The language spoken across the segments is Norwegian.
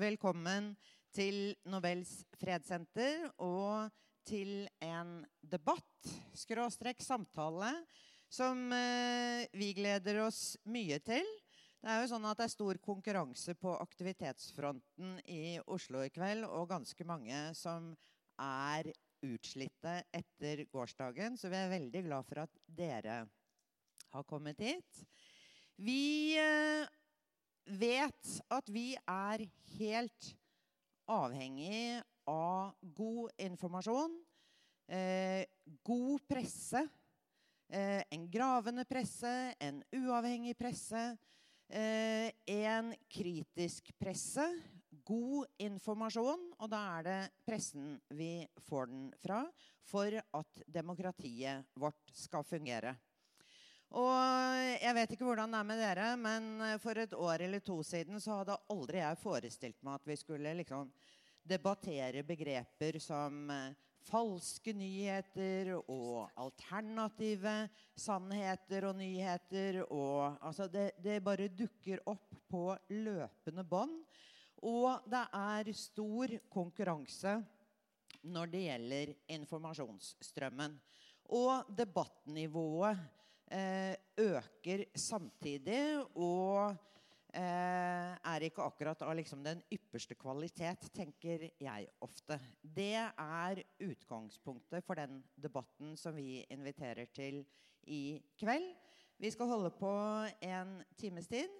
velkommen til Nobels fredssenter og til en debatt, skråstrekk samtale, som eh, vi gleder oss mye til. Det er jo sånn at det er stor konkurranse på aktivitetsfronten i Oslo i kveld, og ganske mange som er utslitte etter gårsdagen. Så vi er veldig glad for at dere har kommet hit. Vi eh, vet at vi er helt avhengig av god informasjon, eh, god presse, eh, en gravende presse, en uavhengig presse, eh, en kritisk presse, god informasjon, og da er det pressen vi får den fra, for at demokratiet vårt skal fungere. Og jeg vet ikke hvordan det er med dere, men for et år eller to siden så hadde aldri jeg forestilt meg at vi skulle liksom debattere begreper som eh, falske nyheter og alternative sannheter og nyheter. Og, altså det, det, bare dukker opp på løpende bånd. Og det er stor konkurranse når det gjelder informasjonsstrømmen. Og debattnivået eh, øker samtidig. og Eh, er ikke akkurat av liksom den ypperste kvalitet, tenker jeg ofte. Det er utgangspunktet for den debatten som vi inviterer til i kveld. Vi skal holde på en times tid.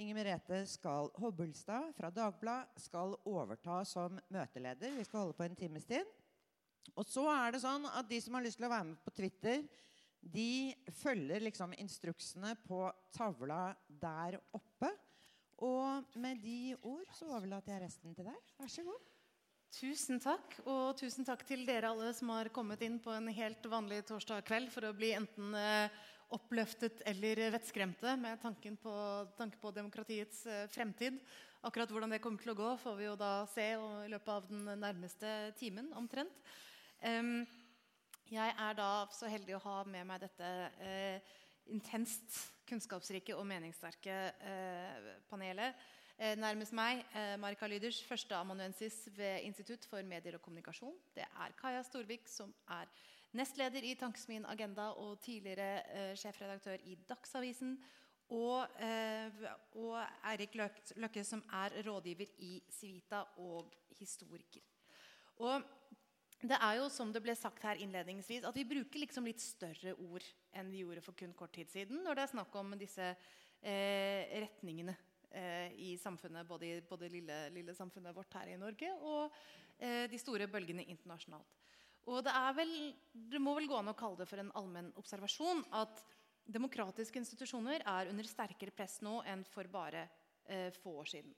Inger Merete skal Hobbelstad fra Dagbladet skal overta som møteleder. Vi skal holde på en times tid. Og så er det sånn at de som har lyst til å være med på Twitter, de følger liksom instruksene på tavla der oppe. Og med de ord så overlater jeg resten til deg. Vær så god. Tusen takk. Og tusen takk til dere alle som har kommet inn på en helt vanlig torsdag kveld for å bli enten eh, oppløftet eller vettskremte med tanken på, tanke på demokratiets eh, fremtid. Akkurat hvordan det kommer til å gå, får vi jo da se i løpet av den nærmeste timen omtrent. Um, jeg er da så heldig å ha med meg dette eh, intenst kunnskapsrike og meningssterke eh, panelet. Eh, nærmest meg, eh, Marika Lyders, førsteamanuensis ved Institutt for medier og kommunikasjon. Det er Kaja Storvik, som er nestleder i Tankesmien Agenda og tidligere eh, sjefredaktør i Dagsavisen. Og, eh, og Eirik Løkke, som er rådgiver i Civita og historiker. Og det er jo som det ble sagt her innledningsvis, at vi bruker liksom litt større ord enn vi gjorde for kun kort tid siden når det er snakk om disse eh, retningene eh, i samfunnet, både i både lille, lille, samfunnet vårt her i Norge og eh, de store bølgene internasjonalt. Og det, vel, det må vel gå an å kalle det for en allmenn observasjon at demokratiske institusjoner er under sterkere press nå enn for bare eh, få år siden.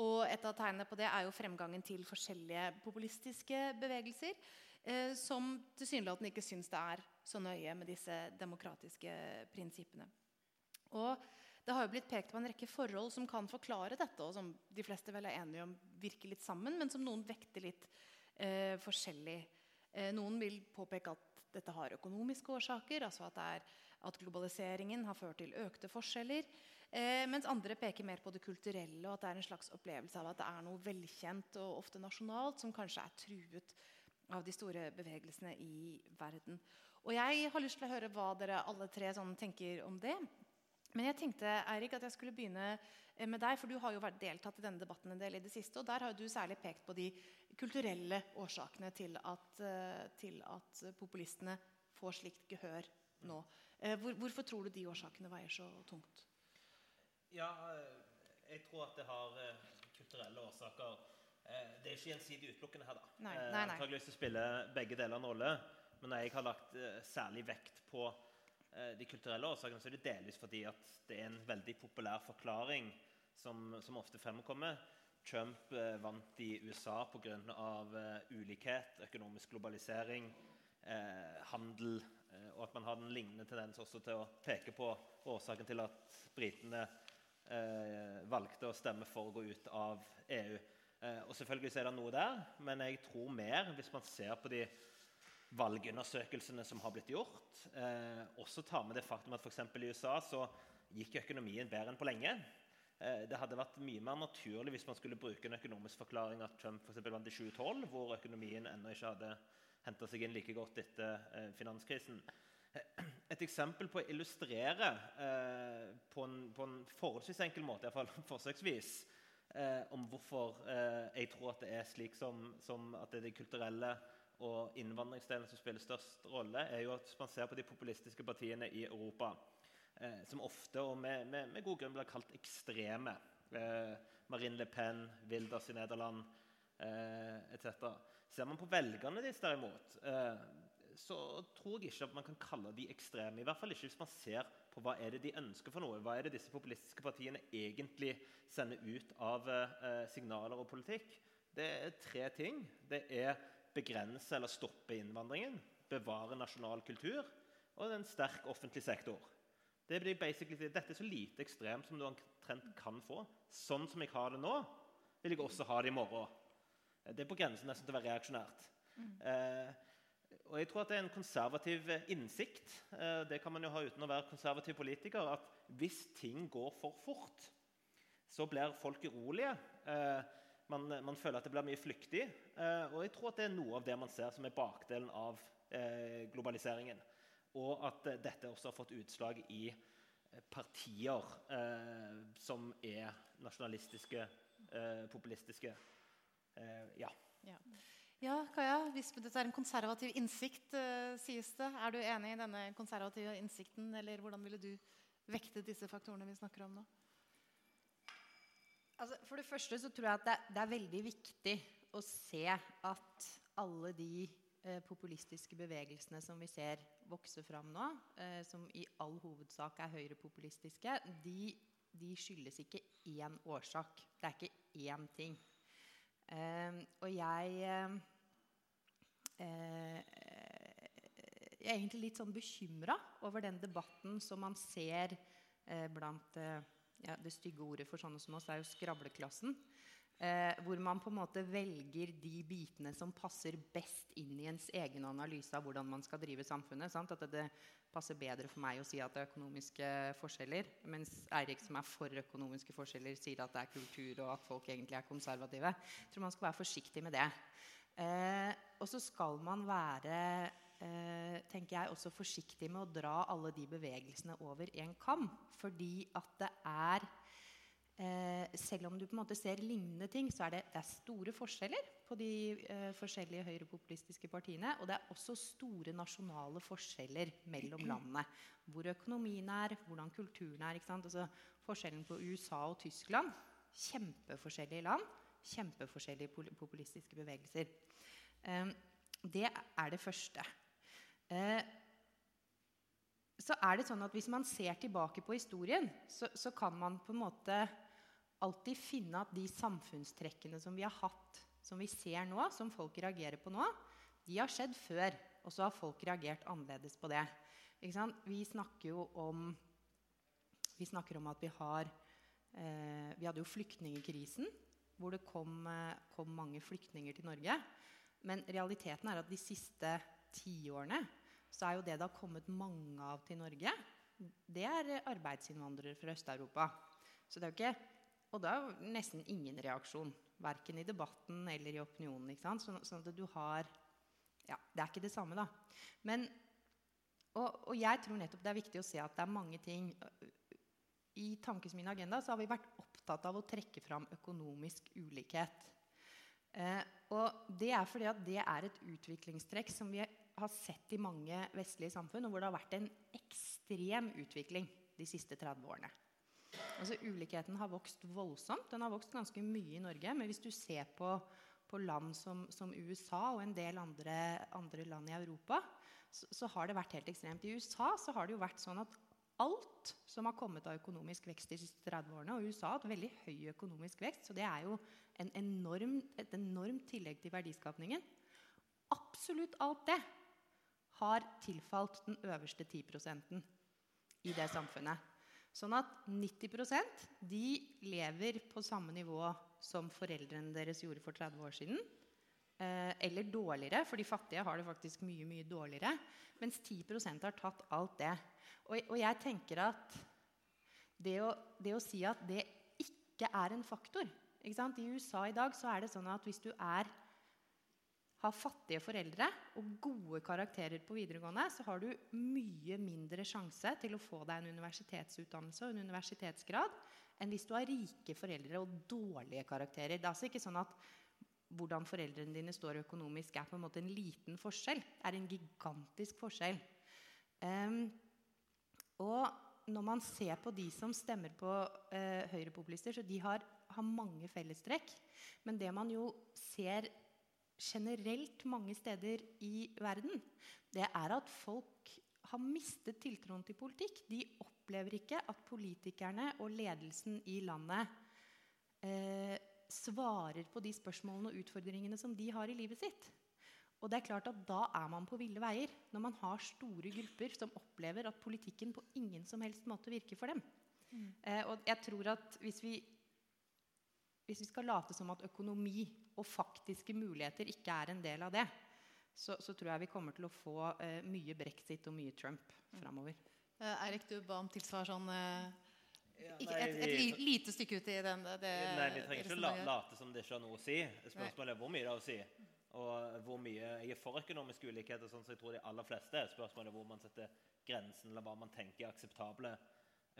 Og et av tegnene på det er jo fremgangen til forskjellige populistiske bevegelser eh, som tilsynelatende ikke syns det er så nøye med disse demokratiske prinsippene. Og det har jo blitt pekt på en rekke forhold som kan forklare dette, og som de fleste vel er enige om virker litt sammen, men som noen vekter litt eh, forskjellig. Eh, noen vil påpeke at dette har økonomiske årsaker, altså at, er, at globaliseringen har ført til økte forskjeller. Eh, mens andre peker mer på det kulturelle, og at det er en slags opplevelse av at det er noe velkjent og ofte nasjonalt som kanskje er truet av de store bevegelsene i verden. Og Jeg har lyst til å høre hva dere alle tre sånn tenker om det. Men jeg tenkte Erik, at jeg skulle begynne eh, med deg, for du har jo vært deltatt i denne debatten en del i det siste. og Der har du særlig pekt på de kulturelle årsakene til at, eh, til at populistene får slikt gehør nå. Hvor, hvorfor tror du de årsakene veier så tungt? Ja, eh, jeg tror at det har eh, kulturelle årsaker. Eh, det er ikke gjensidig utelukkende her. da. Nei, nei, nei. Å spille begge deler en rolle. Men jeg har lagt særlig vekt på de kulturelle årsakene, så er det delvis fordi at det er en veldig populær forklaring som, som ofte fremkommer. Trump vant i USA pga. Eh, ulikhet, økonomisk globalisering, eh, handel, og at man har den lignende tendens også til å peke på årsaken til at britene eh, valgte å stemme for å gå ut av EU. Eh, og selvfølgelig er det noe der, men jeg tror mer hvis man ser på de valgundersøkelsene som har blitt gjort. Eh, også tar med det faktum at f.eks. i USA så gikk økonomien bedre enn på lenge. Eh, det hadde vært mye mer naturlig hvis man skulle bruke en økonomisk forklaring at Trump for vant i 2012, hvor økonomien ennå ikke hadde henta seg inn like godt etter eh, finanskrisen. Et eksempel på å illustrere eh, på, en, på, en, forholdsvis enkel måte, iallfall forsøksvis, eh, om hvorfor eh, jeg tror at det er slik som, som at det er de kulturelle og innvandringsdelen som spiller størst rolle, er jo at man ser på de populistiske partiene i Europa eh, som ofte og med, med, med, god grunn blir kalt ekstreme. Eh, Marine Le Pen, Wilders i Nederland eh, etc. Ser man på velgerne deres, derimot, eh, så tror jeg ikke at man kan kalle de ekstreme. I hvert fall ikke hvis man ser på hva er det de ønsker for noe. Hva er det disse populistiske partiene egentlig sender ut av eh, signaler og politikk? Det er tre ting. Det er begrense eller stoppe innvandringen, bevare nasjonal kultur og en sterk offentlig sektor. Det blir basically, Dette er så lite ekstremt som du omtrent kan få. Sånn som jeg har det nå, vil jeg også ha det i morgen. Det er på grensen nesten til å være reaksjonært. Mm. Eh, og jeg tror at det er en konservativ innsikt. Eh, det kan man jo ha uten å være konservativ politiker. At hvis ting går for fort, så blir folk urolige. Eh, man, man, føler at det blir mye flyktig. Eh, og jeg tror at det er noe av det man ser som er bakdelen av eh, globaliseringen. Og at eh, dette også har fått utslag i eh, partier eh, som er nasjonalistiske, eh, populistiske. ja. ja. Ja, Kaja, hvis dette er en konservativ innsikt, sies det. Er du enig i denne konservative innsikten, eller hvordan ville du vekte disse faktorene vi snakker om nå? Altså, for det første så tror jeg at det, det, er veldig viktig å se at alle de eh, populistiske bevegelsene som vi ser vokse fram nå, eh, som i all hovedsak er høyrepopulistiske, de, de skyldes ikke én årsak. Det er ikke én ting. Eh, og jeg eh, eh, Jeg er egentlig litt sånn bekymra over den debatten som man ser eh, blant ja, Det stygge ordet for sånne som oss er jo skravleklassen. Eh, hvor man på en måte velger de bitene som passer best inn i ens egen analyse av hvordan man skal drive samfunnet. Sant? At det, passer bedre for meg å si at det er økonomiske forskjeller, mens Eirik, som er for økonomiske forskjeller, sier at det er kultur, og at folk egentlig er konservative. Jeg tror man skal være forsiktig med det. Eh, og så skal man være eh, tenker jeg, også forsiktig med å dra alle de bevegelsene over en kam. Fordi at det er eh, Selv om du på en måte ser lignende ting, så er det, det er store forskjeller på de eh, forskjellige høyrepopulistiske partiene. Og det er også store nasjonale forskjeller mellom landene. Hvor økonomien er, hvordan kulturen er. ikke sant? Altså, forskjellen på USA og Tyskland kjempeforskjellige land. Kjempeforskjellige populistiske bevegelser. Det er det første. Eh, så er det sånn at Hvis man ser tilbake på historien, så, så, kan man på en måte alltid finne at de samfunnstrekkene som vi har hatt, som vi ser nå, som folk reagerer på nå, de har skjedd før. Og så har folk reagert annerledes på det. Vi snakker jo om vi snakker om at vi har eh, Vi hadde jo flyktningkrisen, hvor det kom, eh, kom mange flyktninger til Norge. Men realiteten er at de siste tiårene så er jo det det har kommet mange av til Norge, det er arbeidsinnvandrere fra Øst-Europa. Så det er jo ikke Og da er jo nesten ingen reaksjon. Verken i debatten eller i opinionen. ikke sant? Sånn, sånn at du har Ja, det er ikke det samme, da. Men og, og, jeg tror nettopp det er viktig å se at det er mange ting I Tankes min agenda så har vi vært opptatt av å trekke fram økonomisk ulikhet. Eh, og det er fordi at det er et utviklingstrekk som vi har sett i mange vestlige samfunn, og hvor det har vært en ekstrem utvikling de siste 30 årene. Altså Ulikheten har vokst voldsomt. Den har vokst ganske mye i Norge. Men hvis du ser på, på land som, som, USA og en del andre, andre land i Europa, så, så, har det vært helt ekstremt. I USA så har det jo vært sånn at alt som har kommet av økonomisk vekst de siste 30 årene Og USA har hatt veldig høy økonomisk vekst, så det er jo enorm, et enormt tillegg til verdiskapningen. Absolutt alt det har tilfalt den øverste 10% i det samfunnet. Sånn at 90% de lever på samme nivå som foreldrene deres gjorde for 30 år siden. Eh, eller dårligere, for de fattige har det faktisk mye mye dårligere. Mens 10% har tatt alt det. Og, og jeg tenker at det å, det å, si at det ikke er en faktor. Ikke sant? I USA i dag så er det sånn at hvis du er, har fattige foreldre og gode karakterer på videregående, så har du mye mindre sjanse til å få deg en universitetsutdannelse og en universitetsgrad enn hvis du har rike foreldre og dårlige karakterer. Det er altså ikke sånn at hvordan foreldrene dine står økonomisk, er på en måte en liten forskjell. Er en gigantisk forskjell. Um, og når man ser på de som stemmer på uh, høyrepopulister, så de har, har mange fellestrekk. Men det man jo ser generelt mange steder i verden, det er at folk har mistet tiltroen til politikk. De opplever ikke at politikerne og ledelsen i landet eh, svarer på de spørsmålene og utfordringene som de har i livet sitt. Og det er klart at Da er man på ville veier når man har store grupper som opplever at politikken på ingen som helst måte virker for dem. Mm. Eh, og jeg tror at hvis vi, hvis vi skal late som at økonomi og faktiske muligheter ikke er en del av det, så, så tror jeg vi kommer til å få eh, mye brexit og mye Trump framover. Eh, Eirik, du ba om tilsvar sånn eh, ikke, et, et, et, lite stykke ut i den det, Nei, Vi trenger ikke la, late som det ikke har noe å si. Spørsmålet er hvor mye det har å si. Og hvor mye Jeg er for økonomiske ulikheter, sånn som jeg tror de aller fleste. Spørsmålet er hvor man setter grensen, eller hva man tenker er akseptable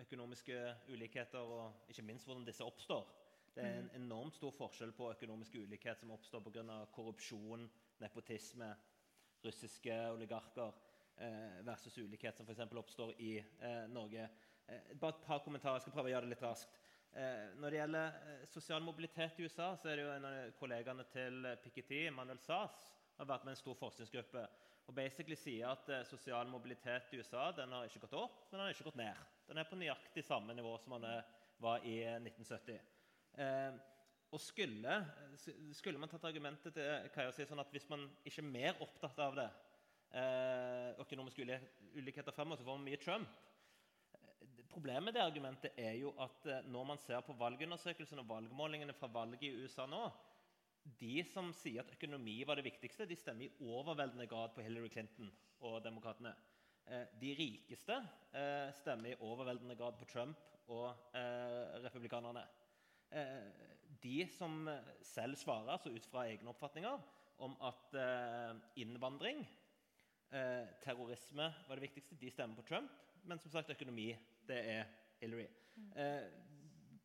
økonomiske ulikheter, og ikke minst hvordan disse oppstår. Det er en mm. enormt stor forskjell på økonomisk ulikhet som oppstår pga. korrupsjon, nepotisme, russiske oligarker, eh, versus ulikhet som f.eks. oppstår i eh, Norge. Eh, bare et par kommentarer. Jeg skal prøve å gjøre det litt raskt. Eh, når det gjelder eh, sosial mobilitet i USA, så er det jo en av kollegaene til Piketty, Manuel Saas, har vært med en stor forskningsgruppe og basically sier at sosial mobilitet i USA den har ikke gått opp, men den har ikke gått ned. Den er på nøyaktig samme nivå som den var i 1970. Eh, og skulle, skulle, man tatt argumentet til Kaja si sånn at hvis man ikke er mer opptatt av det, økonomiske ulikheter fremover, så får man mye Trump. Problemet med det argumentet er jo at eh, når man ser på valgundersøkelsene og valgmålingene fra valget i USA nå De som sier at økonomi var det viktigste, de stemmer i overveldende grad på Hillary Clinton og demokratene. Eh, de rikeste stemmer i overveldende grad på Trump og republikanerne eh, de som selv svarer, altså ut fra egne oppfatninger, om at eh, innvandring, eh, terrorisme var det viktigste, de stemmer på Trump. Men som sagt, økonomi, det er Hillary.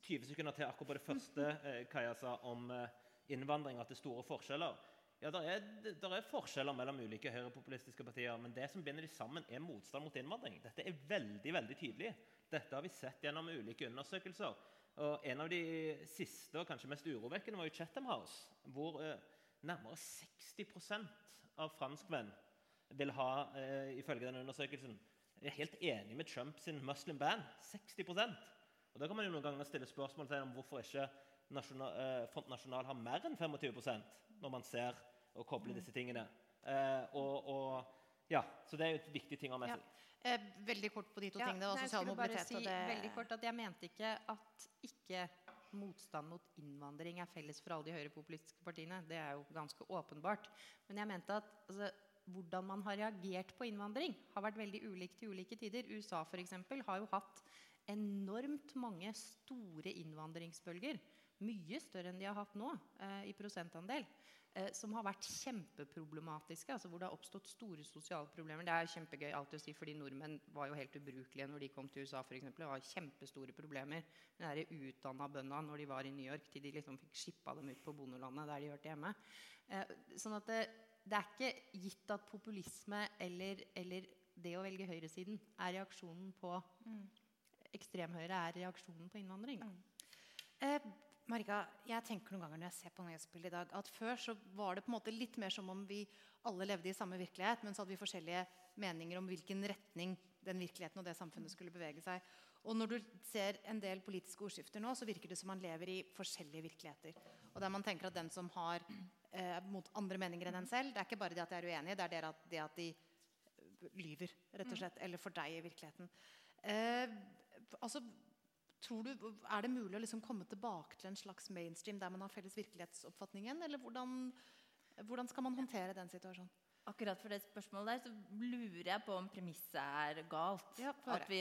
20 eh, sekunder til akkurat på det første eh, Kaja sa om eh, innvandring, at det er store forskjeller. Ja, det er, er, forskjeller mellom ulike høyrepopulistiske partier, men det som binder de sammen, er motstand mot innvandring. Dette er veldig veldig tydelig. Dette har vi sett gjennom ulike undersøkelser. Og En av de siste og kanskje mest urovekkende var jo Chatham House, hvor eh, nærmere 60% av franskmenn vil ha, eh, ifølge den undersøkelsen, er helt enig med Trump sin Muslim ban. 60% Og Da kan man jo noen ganger stille spørsmål om hvorfor ikke nasjonal, eh, Front National har mer enn 25 når man ser og kobler disse tingene. Eh, og, og, ja, Så det er jo et viktig ting å ha med seg. Ja. Eh, veldig kort på de to ja, tingene. og sosial mobilitet. Si, det... veldig kort at Jeg mente ikke at ikke motstand mot innvandring er felles for alle de høyrepopulistiske partiene. Det er jo ganske åpenbart. Men jeg mente at altså, hvordan man har reagert på innvandring, har vært veldig ulikt til ulike tider. USA for eksempel, har jo hatt enormt mange store innvandringsbølger. Mye større enn de har hatt nå eh, i prosentandel eh, som har vært kjempeproblematiske. altså Hvor det har oppstått store sosiale problemer. Det er kjempegøy alltid å si, fordi nordmenn var jo helt ubrukelige når de kom til USA. For eksempel. det var kjempestore problemer de utdanna bøndene når de var i New York, til de liksom fikk skippa dem ut på bondelandet der de hørte hjemme. Eh, sånn at det, det, er ikke gitt at populisme eller, eller det å velge høyresiden er reaksjonen på mm. Ekstremhøyre er reaksjonen på innvandring. Mm. Eh, Marika, jeg tenker noen ganger når jeg ser på nyhetsbildet i dag, at før så var det på en måte litt mer som om vi alle levde i samme virkelighet, men så hadde vi forskjellige meninger om hvilken retning den virkeligheten og det samfunnet skulle bevege seg. Og når du ser en del politiske ordskifter nå, så virker det som man lever i forskjellige virkeligheter. Og der man tenker at den som har eh, mot andre meninger enn en selv, det er ikke bare det at de er uenige, det er det at, de lyver, rett og slett. Eller fordeier virkeligheten. Eh, altså, Tror du, Er det mulig å liksom komme tilbake til en slags mainstream der man har felles virkelighetsoppfatningen? Eller hvordan, hvordan skal man håndtere den situasjonen? Akkurat for det spørsmålet der så lurer jeg på om premisset er galt. Ja, at vi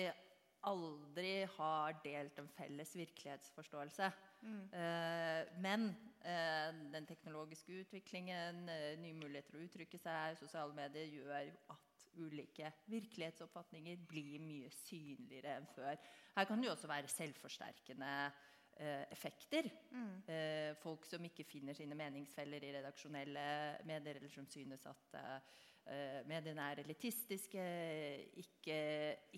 aldri har delt en felles virkelighetsforståelse. Eh, men eh, den teknologiske utviklingen, eh, nye muligheter å uttrykke seg, sosiale medier gjør at ulike virkelighetsoppfatninger blir mye synligere enn før. Her kan det jo også være selvforsterkende effekter. Mm. folk som ikke finner sine meningsfeller i redaksjonelle medier, eller som synes at eh, mediene er elitistiske, ikke,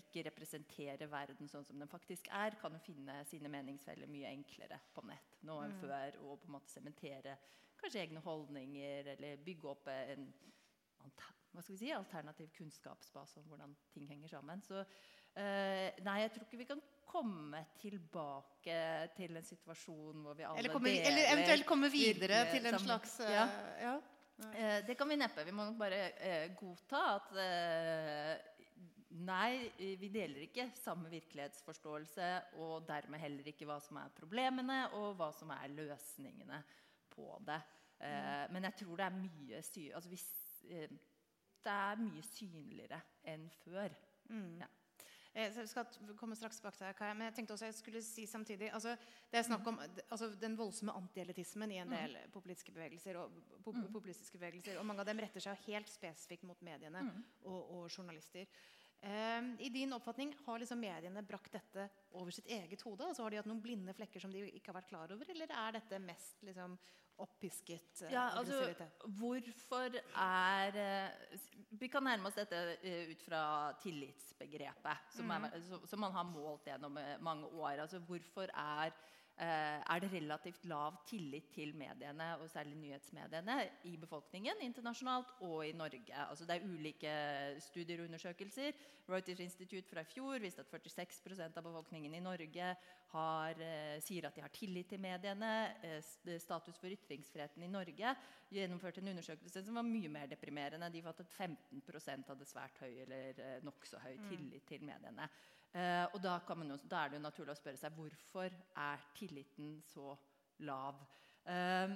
ikke representerer verden sånn som den faktisk er, kan jo finne sine meningsfeller mye enklere på nett nå enn før. Og på en måte sementere kanskje egne holdninger, eller bygge opp en hva skal vi si, alternativ kunnskapsbase om hvordan ting henger sammen. Så Uh, nei, jeg tror ikke vi kan komme tilbake til en situasjon hvor vi alle Eller, komme, deler eller eventuelt komme videre til en slags uh, Ja. ja. Eh, det kan vi neppe. Vi må nok bare eh, godta at eh, Nei, vi deler ikke samme virkelighetsforståelse, og dermed heller ikke hva som er problemene, og hva som er løsningene på det. Eh, Men jeg tror det er mye sy altså hvis, Det er mye synligere enn før. Ja. Eh, så Jeg skal komme straks tilbake til Kaja, men jeg tenkte også jeg skulle si samtidig altså, Det er snakk om altså, den voldsomme antielitismen i en del politiske bevegelser. Og, po populistiske bevegelser, og mange av dem retter seg helt spesifikt mot mediene og, og journalister. Um, I din oppfatning har liksom mediene brakt dette over sitt eget hode? Altså Har de hatt noen blinde flekker som de ikke har vært klar over, eller er dette mest liksom, oppisket eh, Ja, altså, aggressivitet? hvorfor er eh, Vi kan nærme oss dette eh, ut fra tillitsbegrepet, som, er, som, som man har målt gjennom eh, mange år. Altså, hvorfor er, er det relativt lav tillit til mediene, og særlig nyhetsmediene, i befolkningen internasjonalt og i Norge? Altså, det er ulike studier og undersøkelser. Reuters Institute fra i fjor viste at 46% av befolkningen i Norge har, eh, sier at de har tillit til mediene. Eh, status for ytringsfriheten i Norge gjennomførte en undersøkelse som var mye mer deprimerende. De fant at 15 hadde svært høy eller eh, nokså høy tillit til mediene. Eh, og da, kan man jo, da er det jo naturlig å spørre seg hvorfor er tilliten så lav. Eh,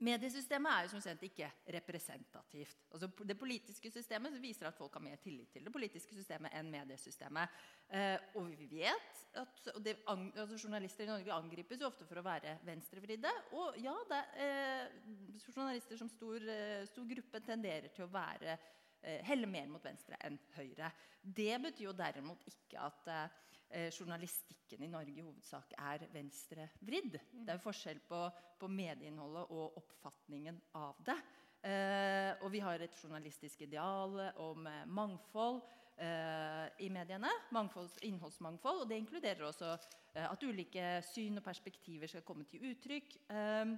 Mediesystemet er jo som kjent ikke representativt. Altså, det politiske systemet viser at folk har mer tillit til det politiske systemet enn mediesystemet. Eh, og vi vet at det, altså, Journalister i Norge angripes jo ofte for å være venstrevridde. Og ja, det, eh, journalister som stor, eh, stor gruppe tenderer til å være eh, helle mer mot venstre enn høyre. Det betyr jo derimot ikke at eh, journalistikken i Norge i hovedsak er venstrevridd. Det er jo forskjell på, på medieinnholdet og oppfatningen av det. Eh, og vi har et journalistisk ideal om eh, mangfold eh, i mediene. Innholdsmangfold. Og det inkluderer også eh, at ulike syn og perspektiver skal komme til uttrykk. Eh,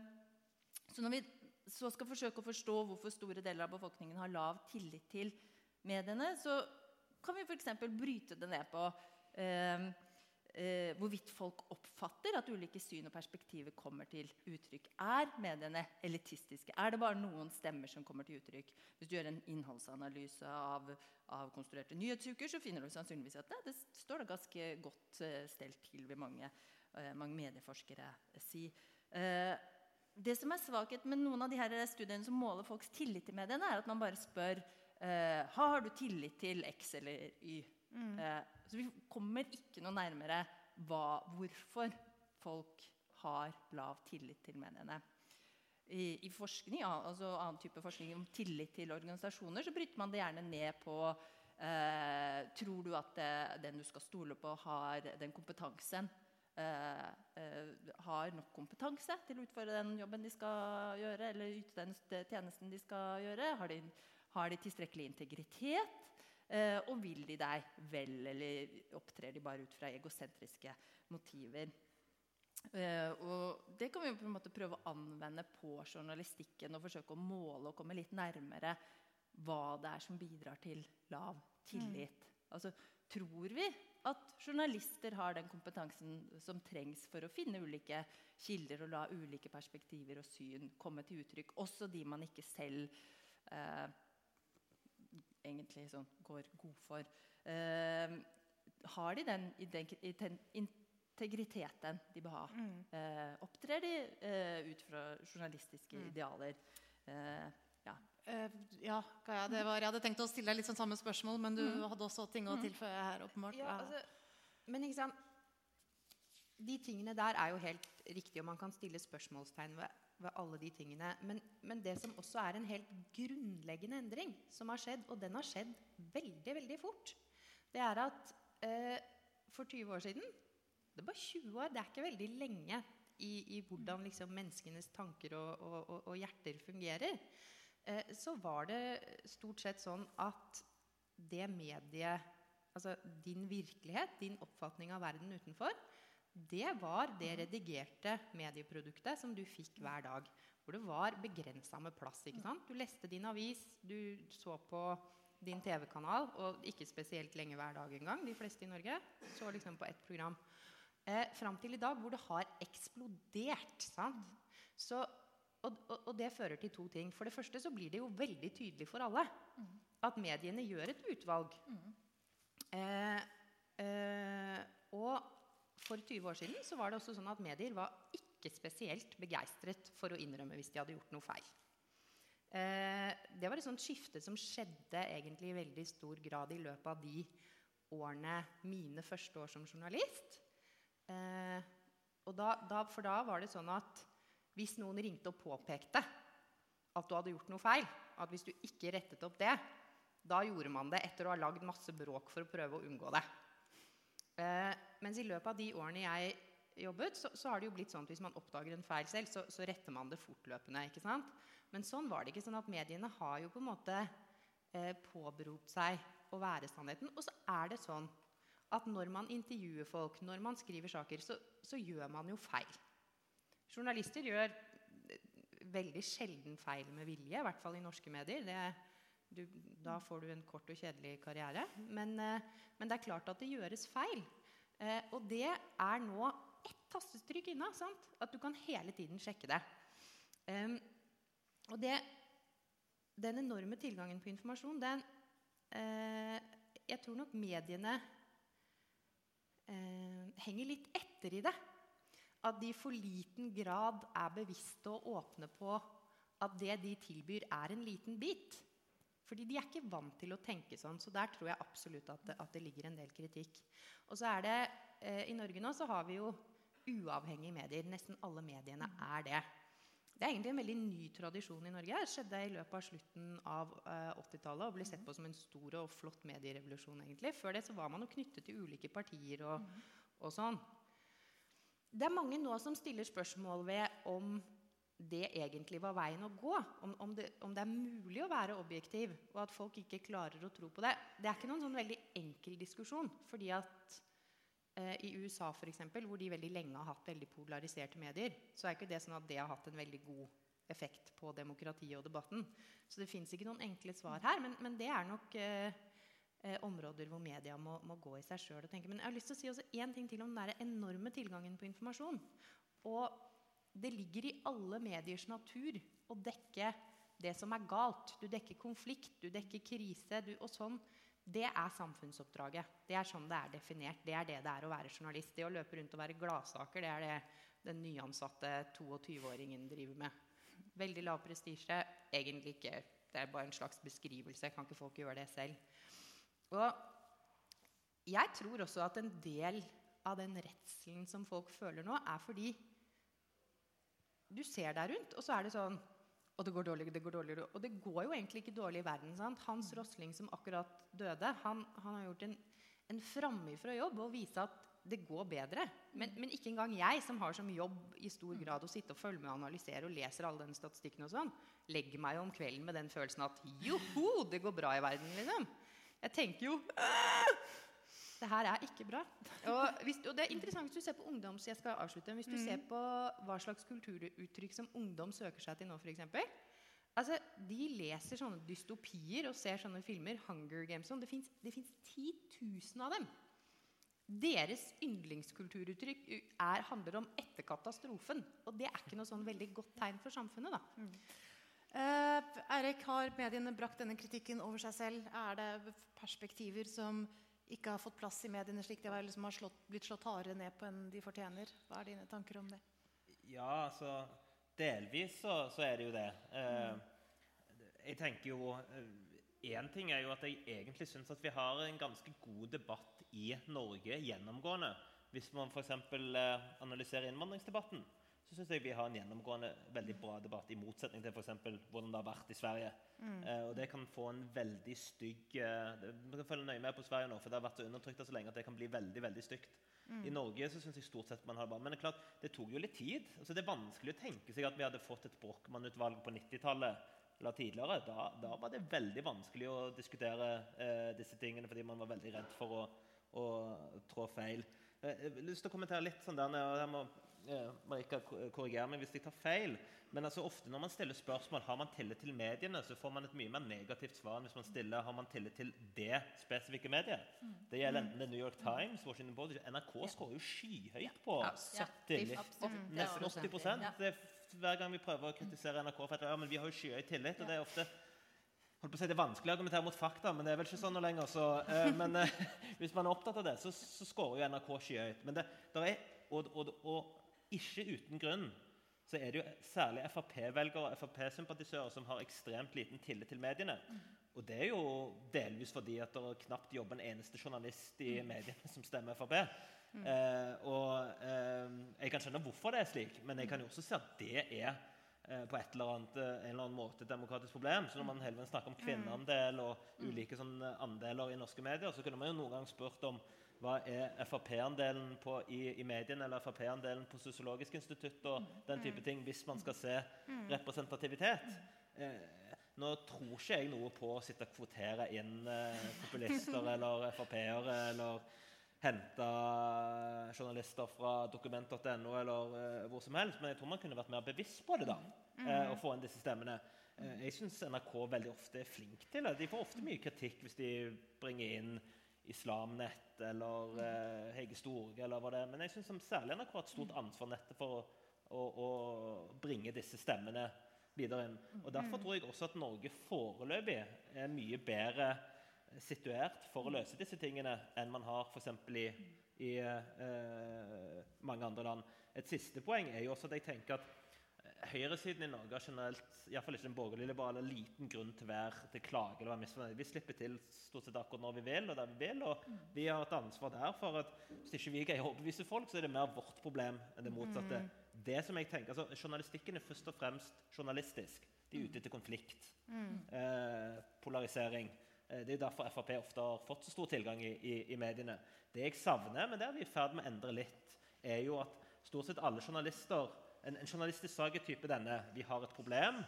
så når vi så skal forsøke å forstå hvorfor store deler av befolkningen har lav tillit til mediene, så kan vi f.eks. bryte det ned på eh, eh, hvorvidt folk oppfatter at ulike syn og perspektiver kommer til uttrykk. Er mediene elitistiske? Er det bare noen stemmer som kommer til uttrykk? Hvis du gjør en innholdsanalyse av, av konstruerte nyhetsuker, så finner du sannsynligvis at det, det står det ganske godt eh, stelt til, vil mange, eh, mange medieforskere si. Eh, det som er svakhet med noen av de her studiene som måler folks tillit til mediene, er at man bare spør eh, har du tillit til X eller Y. Eh, så vi kommer ikke noe nærmere hva, hvorfor folk har lav tillit til mediene. I, i forskning, altså annen type forskning om tillit til organisasjoner, så bryter man det gjerne ned på eh, Tror du at det, den du skal stole på, har den kompetansen eh, eh, har nok kompetanse til å utføre den jobben de skal gjøre, eller yte den tjenesten de skal gjøre? Har de, har de tilstrekkelig integritet? Eh, og vil de deg vel, eller opptrer de bare ut fra egosentriske motiver? Eh, og det kan vi på en måte prøve å anvende på journalistikken og forsøke å måle og komme litt nærmere hva det er som bidrar til lav tillit. Altså, tror vi at journalister har den kompetansen som trengs for å finne ulike kilder og la ulike perspektiver og syn komme til uttrykk, også de man ikke selv eh, egentlig sånn går god for. Eh, har de den integriteten de bør ha? Eh, opptrer de eh, ut fra journalistiske idealer? Eh, ja. Eh, ja, Kaja, det var, jeg hadde tenkt å stille deg litt sånn samme spørsmål, men du hadde også ting å tilføye her, åpenbart. Ja, altså, men ikke sant de tingene der er jo helt riktig, og man kan stille spørsmålstegn ved, ved alle de tingene. Men, men, det som også er en helt grunnleggende endring som har skjedd, og den har skjedd veldig, veldig fort, det er at eh, for 20 år siden Det er bare 20 år, det er ikke veldig lenge i, i hvordan liksom, menneskenes tanker og, og, og, og hjerter fungerer. Eh, så var det stort sett sånn at det mediet Altså din virkelighet, din oppfatning av verden utenfor, det var det redigerte medieproduktet som du fikk hver dag. Hvor det var begrensa med plass. ikke sant? Du leste din avis, du så på din TV-kanal, og ikke spesielt lenge hver dag engang. De fleste i Norge så liksom på ett program. Eh, Fram til i dag, hvor det har eksplodert. sant? Så, og, og, og, det fører til to ting. For det første så blir det jo veldig tydelig for alle at mediene gjør et utvalg. Eh, eh, og for 20 år siden så var det også sånn at medier var ikke spesielt begeistret for å innrømme hvis de hadde gjort noe feil. Eh, det var et sånt skifte som skjedde egentlig i veldig stor grad i løpet av de årene mine første år som journalist. Eh, da, da, for da var det sånn at hvis noen ringte og påpekte at du hadde gjort noe feil, at hvis du ikke rettet opp det, da gjorde man det etter å ha lagd masse bråk for å prøve å unngå det. Eh, mens i løpet av de årene jeg jobbet, så, så, har det jo blitt sånn at hvis man oppdager en feil selv, så, så, retter man det fortløpende. ikke sant? Men sånn var det ikke. sånn at Mediene har jo på en måte eh, påberopt seg å være sannheten. Og så er det sånn at når man intervjuer folk, når man skriver saker, så, så gjør man jo feil. Journalister gjør eh, veldig sjelden feil med vilje, i hvert fall i norske medier. Det, du, da får du en kort og kjedelig karriere. Men, eh, men det er klart at det gjøres feil. Eh, og det er nå ett tastestrykk unna. At du kan hele tiden sjekke det. Eh, og det, den enorme tilgangen på informasjon, den eh, Jeg tror nok mediene eh, henger litt etter i det. At de i for liten grad er bevisste og åpne på at det de tilbyr, er en liten bit. Fordi de er ikke vant til å tenke sånn. Så der tror jeg absolutt at det, at det ligger en del kritikk. Og så er det, eh, I Norge nå så har vi jo uavhengige medier. Nesten alle mediene er det. Det er egentlig en veldig ny tradisjon i Norge. Det skjedde i løpet av slutten av eh, 80-tallet og ble sett på som en stor og flott medierevolusjon. egentlig. Før det så var man jo knyttet til ulike partier og, og sånn. Det er mange nå som stiller spørsmål ved om det egentlig var veien å gå. Om, om, det, om, det, er mulig å være objektiv, og at folk ikke klarer å tro på det. Det er ikke noen sånn veldig enkel diskusjon. fordi at eh, I USA, for eksempel, hvor de veldig lenge har hatt veldig polariserte medier, så er ikke det sånn at det har hatt en veldig god effekt på demokratiet og debatten. Så det fins ikke noen enkle svar her. Men, men det er nok eh, eh, områder hvor media må, må, gå i seg sjøl og tenke. Men jeg har lyst til å si også én ting til om den enorme tilgangen på informasjon. Og det ligger i alle mediers natur å dekke det som er galt. Du dekker konflikt, du dekker krise du, og sånn. Det er samfunnsoppdraget. Det er sånn det er definert. Det er det det er å være journalist. Det å løpe rundt og være gladsaker, det er det den nyansatte 22-åringen driver med. Veldig lav prestisje. Egentlig ikke. Det er bare en slags beskrivelse. Kan ikke folk gjøre det selv? Og jeg tror også at en del av den redselen som folk føler nå, er fordi du ser deg rundt, og så er det sånn og det går dårlig, det går dårlig. Og det går jo egentlig ikke dårlig i verden. Sant? Hans Rosling, som akkurat døde, han, han har gjort en, en framifrå jobb og vise at det går bedre. Men, men, ikke engang jeg, som har som jobb i stor grad å sitte og følge med og analysere og leser alle den statistikken og sånn, legger meg om kvelden med den følelsen at joho, det går bra i verden. liksom. Jeg tenker jo det her er ikke bra. Og, hvis, og, det er interessant hvis du ser på ungdoms, jeg skal avslutte, hvis du mm. ser på hva slags kulturuttrykk som ungdom søker seg til nå, f.eks. Altså, de leser sånne dystopier og ser sånne filmer. Hunger Games sånn. Det fins 10 000 av dem. Deres yndlingskulturuttrykk er, handler om etter katastrofen. Og det er ikke noe sånn veldig godt tegn for samfunnet. da. Mm. Eh, Erik, har mediene brakt denne kritikken over seg selv? Er det perspektiver som ikke har fått plass i mediene slik de liksom har slått, blitt slått hardere ned på enn de fortjener. Hva er dine tanker om det? Ja, altså Delvis så, så er det jo det. Eh, jeg tenker jo Én eh, ting er jo at jeg egentlig syns at vi har en ganske god debatt i Norge gjennomgående hvis man f.eks. Eh, analyserer innvandringsdebatten, så syns jeg vi har en gjennomgående veldig bra debatt, i motsetning til eksempel, hvordan det har vært i Sverige. Mm. Eh, og det kan få en veldig stygg eh, Man kan følge nøye med på Sverige nå, for det har vært så undertrykt så lenge at det kan bli veldig veldig stygt. Mm. I Norge så synes jeg stort sett man har det bra. Men det er klart, det tok jo litt tid. Altså, det er vanskelig å tenke seg at vi hadde fått et Brochmann-utvalg på 90-tallet eller tidligere. Da, da, var det veldig vanskelig å diskutere eh, disse tingene fordi man var veldig redd for å, å trå feil. Eh, jeg har lyst til å kommentere litt sånn der, jeg må Marika, korriger meg hvis jeg tar feil. Men altså ofte når man stiller spørsmål har man tillit til mediene, så får man et mye mer negativt svar enn hvis man stiller har man tillit til det spesifikke mediet. Mm. Det gjelder enten det er New York Times, Washington Post NRK skårer jo skyhøyt på ja, tillit. Nesten 80 det er Hver gang vi prøver å kritisere NRK for at ja, men vi har jo skyhøy tillit, og det er ofte holdt på å si, Det er vanskelig å argumentere mot fakta, men det er vel ikke sånn noe lenger. Så, eh, men eh, hvis man er opptatt av det, så, så skårer jo NRK skyhøyt. Men det, er, og, og, og ikke uten grunn så er det jo særlig Frp-velgere og Frp-sympatisører som har ekstremt liten tillit til mediene. Og det er jo delvis fordi at det knapt jobber en eneste journalist i mm. mediene som stemmer Frp. Mm. Eh, og eh, Jeg kan skjønne hvorfor det er slik, men jeg kan jo også se at det er eh, på et eller annet, eh, en eller annen måte et demokratisk problem. Så når man hele tiden snakker om kvinneandel og mm. ulike sånne andeler i norske medier, så kunne man jo noen gang spurt om hva er Frp-andelen i, i, mediene eller Frp-andelen på Sosiologisk institutt og den type ting, hvis man skal se representativitet. Eh, nå tror ikke jeg noe på å sitte og kvotere inn eh, populister eller Frp-ere eller hente journalister fra dokument.no eller eh, hvor som helst, men jeg tror man kunne vært mer bevisst på det da, eh, og få inn disse stemmene. Eh, jeg syns NRK veldig ofte er flink til det. De får ofte mye kritikk hvis de bringer inn Islamnett eller eh, Hege Storge eller hva det er. Men jeg syns særlig NRK har et stort ansvar nettet for å, å, å, bringe disse stemmene videre inn. Og Derfor tror jeg også at Norge foreløpig er mye bedre situert for å løse disse tingene enn man har f.eks. i, i eh, mange andre land. Et siste poeng er jo også at jeg tenker at høyresiden i Norge har generelt iallfall ikke den borgerlige liberale, liten grunn til å være til klage eller være misfornøyd. Vi slipper til stort sett akkurat når vi vil, og der vi vil. Og vi har et ansvar der for at hvis ikke vi greier å overbevise folk, så er det mer vårt problem enn det motsatte. Mm. Det som jeg tenker, altså Journalistikken er først og fremst journalistisk. De er ute etter konflikt. Mm. Eh, polarisering. Eh, det er derfor Frp ofte har fått så stor tilgang i, i, i mediene. Det jeg savner, men det er vi i ferd med å endre litt, er jo at stort sett alle journalister en, en journalistisk sak er type denne. Vi har et problem.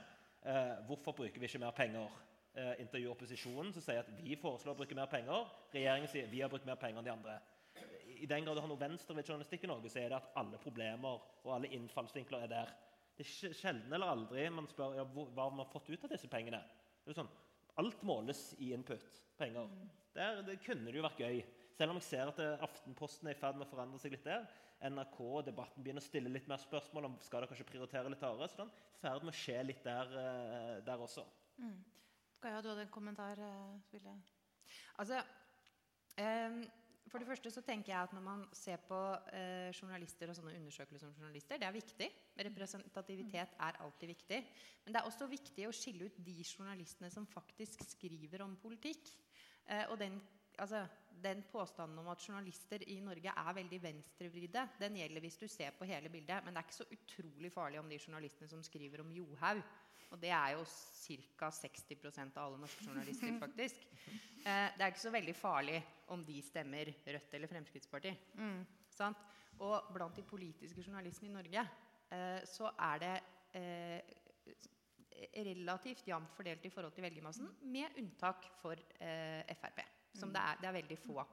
Eh, hvorfor bruker vi ikke mer penger? Eh, intervju opposisjonen som sier at vi foreslår å bruke mer penger. Regjeringen sier vi har brukt mer penger enn de andre. I den grad du har noe venstre ved journalistikk i Norge, så er det at alle problemer og alle innfallsvinkler er der. Det er sjelden eller aldri man spør ja, hva man har fått ut av disse pengene. Det er sånn, Alt måles i input. Penger. Der, det kunne det jo vært gøy. Selv om jeg ser at eh, Aftenposten er i ferd med å forandre seg litt der. NRK og debatten begynner å stille litt mer spørsmål om skal dere kanskje prioritere litt hardere. Så det er i ferd med å skje litt der, eh, der også. Mm. Gaia, du hadde en kommentar? Eh, Ville. Altså, um, for det første så tenker jeg at Når man ser på eh, journalister og sånne undersøkelser om journalister, det er viktig. Representativitet er alltid viktig. Men det er også viktig å skille ut de journalistene som faktisk skriver om politikk. Eh, og den altså, den påstanden om at journalister i Norge er veldig venstrevridde, den gjelder hvis du ser på hele bildet. Men det er ikke så utrolig farlig om de journalistene som skriver om Johaug. Og det er jo ca. 60% av alle norske journalister, faktisk. Eh, det er ikke så veldig farlig om de stemmer Rødt eller Fremskrittspartiet. Mm. Og blant de politiske journalistene i Norge eh, så er det eh, relativt jevnt fordelt i forhold til velgermassen, med unntak for eh, Frp. Som det er, det er veldig få,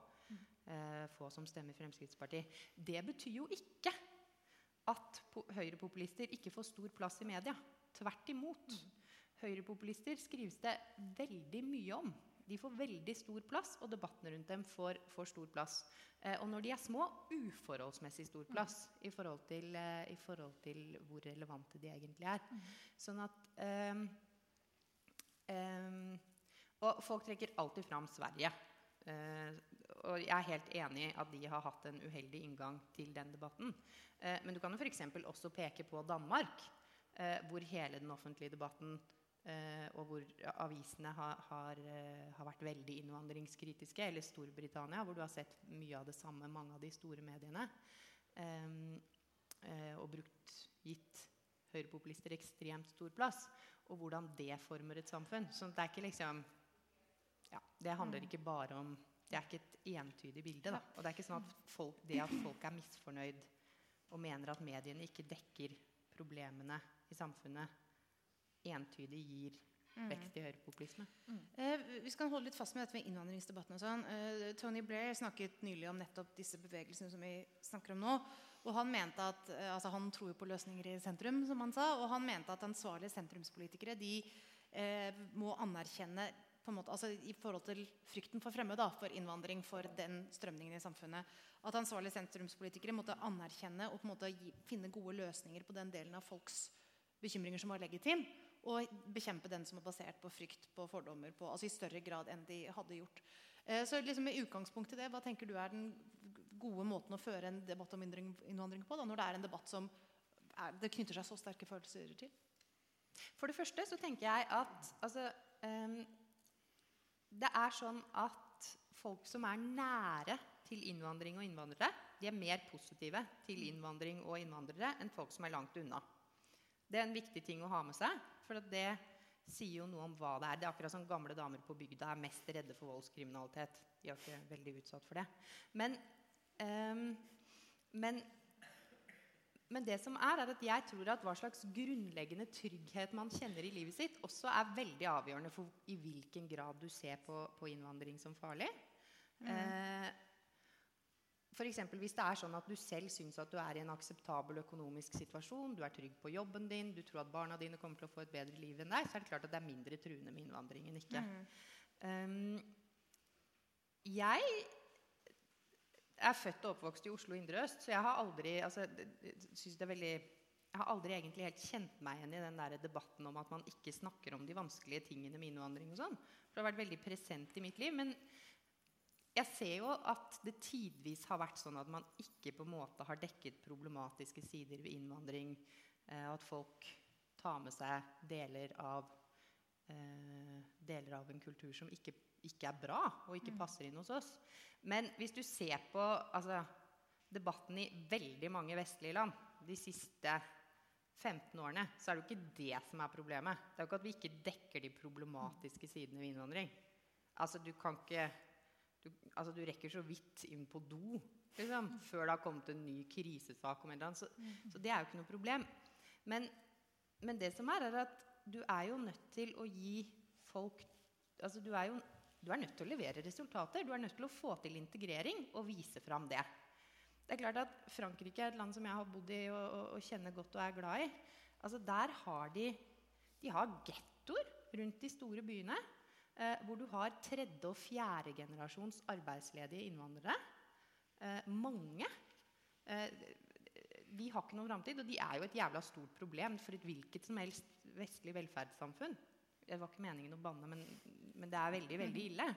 eh, få som stemmer Fremskrittspartiet. Det betyr jo ikke at høyrepopulister ikke får stor plass i media. Tvert imot. Høyrepopulister skrives det veldig mye om. De får veldig stor plass, og debattene rundt dem får, får stor plass. Eh, og når de er små, uforholdsmessig stor plass i forhold til, eh, i forhold til hvor relevante de egentlig er. Sånn at eh, um, Og folk trekker alltid fram Sverige. Eh, og jeg er helt enig i at de har hatt en uheldig inngang til den debatten. Eh, men du kan jo f.eks. også peke på Danmark, eh, hvor hele den offentlige debatten og hvor avisene har, har, har, vært veldig innvandringskritiske. Eller Storbritannia, hvor du har sett mye av det samme, mange av de store mediene. Og brukt, gitt høyrepopulister ekstremt stor plass. Og hvordan det former et samfunn. Så det er ikke liksom ja, Det handler mm. ikke bare om Det er ikke et entydig bilde. Da. Og det er ikke sånn at folk, det at folk er misfornøyd og mener at mediene ikke dekker problemene i samfunnet, entydig gir mm. vekst i høyrepopulisme. Mm. Eh, vi skal holde litt fast med dette med innvandringsdebatten. og sånn. Eh, Tony Blair snakket nylig om nettopp disse bevegelsene som vi snakker om nå. Og han mente at, eh, altså han tror på løsninger i sentrum, som han sa. Og han mente at ansvarlige sentrumspolitikere de eh, må anerkjenne måte, altså i forhold til frykten for fremmed, da, for innvandring, for den strømningen i samfunnet. At ansvarlige sentrumspolitikere måtte anerkjenne og på en måte gi, finne gode løsninger på den delen av folks bekymringer som var legitim, og bekjempe den som er basert på frykt, på fordommer, på, altså i større grad enn de hadde gjort. Eh, så liksom med utgangspunkt i det, hva tenker du er den gode måten å føre en debatt om innvandring på, da, når det er en debatt som er, det knytter seg så sterke følelser til? For det første så tenker jeg at altså, um, det er sånn at folk som er nære til innvandring og innvandrere, de er mer positive til innvandring og innvandrere enn folk som er langt unna. Det er en viktig ting å ha med seg, for det sier jo noe om hva det er. Det er akkurat som gamle damer på bygda er mest redde for voldskriminalitet. De er ikke veldig utsatt for det. Men, um, men, men, det som er, er at jeg tror at hva slags grunnleggende trygghet man kjenner i livet sitt, også er veldig avgjørende for i hvilken grad du ser på, på innvandring som farlig. Mm. Eh, F.eks. hvis det er sånn at du selv syns at du er i en akseptabel økonomisk situasjon, du er trygg på jobben din, du tror at barna dine kommer til å få et bedre liv enn deg, så er det klart at det er mindre truende med innvandring enn ikke. Mm. Um, jeg er født og oppvokst i Oslo indre øst, så jeg har aldri altså, synes det er veldig jeg har aldri egentlig helt kjent meg igjen i den der debatten om at man ikke snakker om de vanskelige tingene med innvandring. og sånn. For det har vært veldig present i mitt liv. Men jeg ser jo at det tidvis har vært sånn at man ikke på en måte har dekket problematiske sider ved innvandring. Eh, at folk tar med seg deler av, eh, deler av en kultur som ikke, ikke, er bra og ikke mm. passer inn hos oss. Men hvis du ser på altså, debatten i veldig mange vestlige land de siste 15 årene, så er det jo ikke det som er problemet. Det er jo ikke at vi ikke dekker de problematiske sidene ved innvandring. Altså, du kan ikke du, altså, du rekker så vidt inn på do liksom, før det har kommet en ny krisesak. om en så, så, det er jo ikke noe problem. Men, men, det som er, er at du er jo nødt til å gi folk altså du er jo du er nødt til å levere resultater. Du er nødt til å få til integrering og vise fram det. Det er klart at Frankrike er et land som jeg har bodd i og, og, og kjenner godt og er glad i. Altså Der har de, de har gettoer rundt de store byene eh, hvor du har tredje- og fjerdegenerasjons arbeidsledige innvandrere. Eh, mange. Eh, de har ikke noen framtid, og de er jo et jævla stort problem for et hvilket som helst vestlig velferdssamfunn. Det var ikke meningen å banne, men, men det er veldig, veldig ille.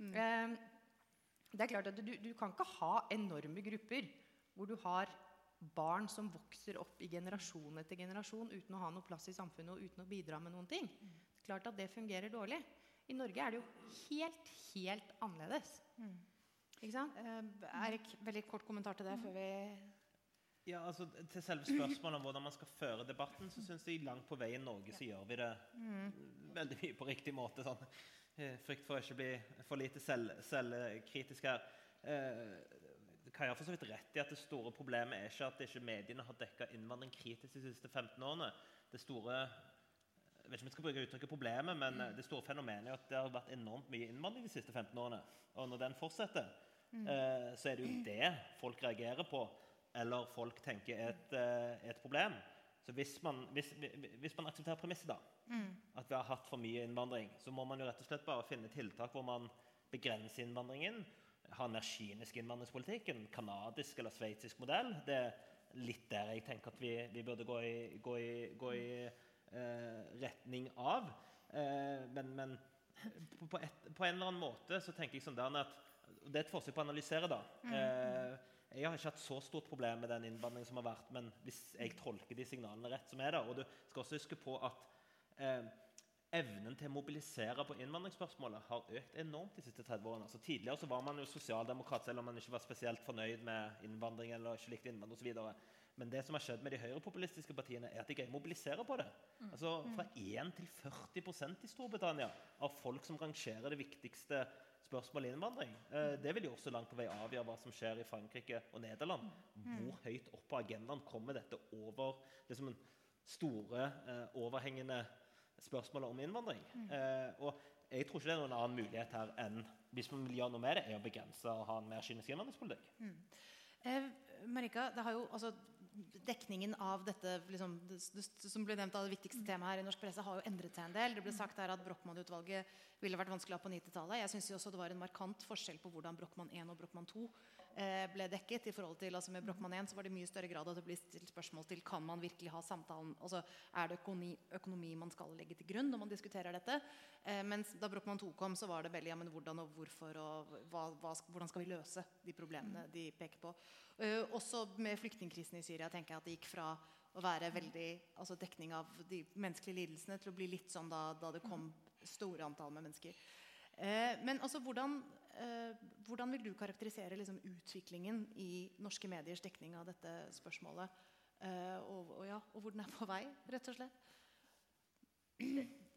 Mm. Eh, det er klart at du, du kan ikke ha enorme grupper hvor du har barn som vokser opp i generasjon etter generasjon uten å ha noe plass i samfunnet og uten å bidra med noen ting. Det er klart at det fungerer dårlig. I Norge er det jo helt, helt annerledes. Mm. Ikke sant? Uh, Erik, veldig kort kommentar til det før vi ja, altså Til selve spørsmålet om hvordan man skal føre debatten, så syns jeg langt på vei i Norge så gjør vi det mm. veldig mye på riktig måte. Sånn. Eh, frykt for å ikke bli for lite selv, selvkritisk her. Eh, Kai har for så vidt rett i at det store problemet er ikke at ikke mediene har dekka innvandring kritisk de siste 15 årene. Det store jeg vet ikke om jeg skal bruke uttrykket problemet, men mm. det store fenomenet er at det har vært enormt mye innvandring de siste 15 årene. Og når den fortsetter, mm. eh, så er det jo det folk reagerer på, eller folk tenker er et, eh, et problem. Så hvis man, hvis, hvis man aksepterer premisset, da, mm. at vi har hatt for mye innvandring, så må man jo rett og slett bare finne tiltak hvor man begrenser innvandringen. Ha en mer kynisk innvandringspolitikk, en canadisk eller sveitsisk modell. Det er litt der jeg tenker at vi, vi burde gå i, gå i, gå i Eh, retning av. Eh, men, men på, et, på, en eller annen måte så tenker jeg sånn der at Det er et forsøk på å analysere, da. Mm. Eh, jeg har ikke hatt så stort problem med den innblandingen som har vært, men hvis jeg tolker de signalene rett som er der Og du skal også huske på at eh, evnen til å mobilisere på innvandringsspørsmålet har økt enormt de siste 30 årene. Altså, tidligere så var man jo sosialdemokrat selv om man ikke var spesielt fornøyd med innvandring. eller ikke likte innvandring og så videre. Men det som har skjedd med de høyrepopulistiske partiene, er at de greier å mobilisere på det. Altså Fra 1 til 40% i Storbritannia av folk som rangerer det viktigste spørsmålet innvandring. Eh, det vil jo også langt på vei avgjøre hva som skjer i Frankrike og Nederland. Hvor høyt opp på agendaen kommer dette over det som en store, eh, overhengende spørsmålet om innvandring? Eh, og jeg tror ikke det er noen annen mulighet her enn hvis man vil gjøre noe med det, er å begrense og ha en mer kynisk innvandringspolitikk. Eh, Marika, det har jo, altså, dekningen av dette liksom, det, som ble nevnt av det viktigste temaet her i norsk presse, har jo endret seg en del. Det ble sagt her at Brochmann-utvalget ville vært vanskelig å ha på 90-tallet. Jeg syns også det var en markant forskjell på hvordan Brochmann 1 og Brochmann 2 eh, ble dekket. i forhold til, altså Med Brochmann 1 så var det mye større grad at det ble stilt spørsmål til kan man virkelig ha samtalen altså Er det økonomi, økonomi man skal legge til grunn når man diskuterer dette? Eh, mens da Brochmann 2 kom, så var det veldig ja, men hvordan og hvorfor og hva, hva, hvordan skal vi løse de problemene de peker på. Eh, også med flyktningkrisen i Syria tenker jeg at det gikk fra å være veldig altså dekning av de menneskelige lidelsene til å bli litt sånn da, da det kom store antall med mennesker. Eh, men altså, hvordan, eh, hvordan vil du karakterisere liksom, utviklingen i norske mediers dekning av dette spørsmålet? Eh, og, og, ja, og hvor den er på vei, rett og slett?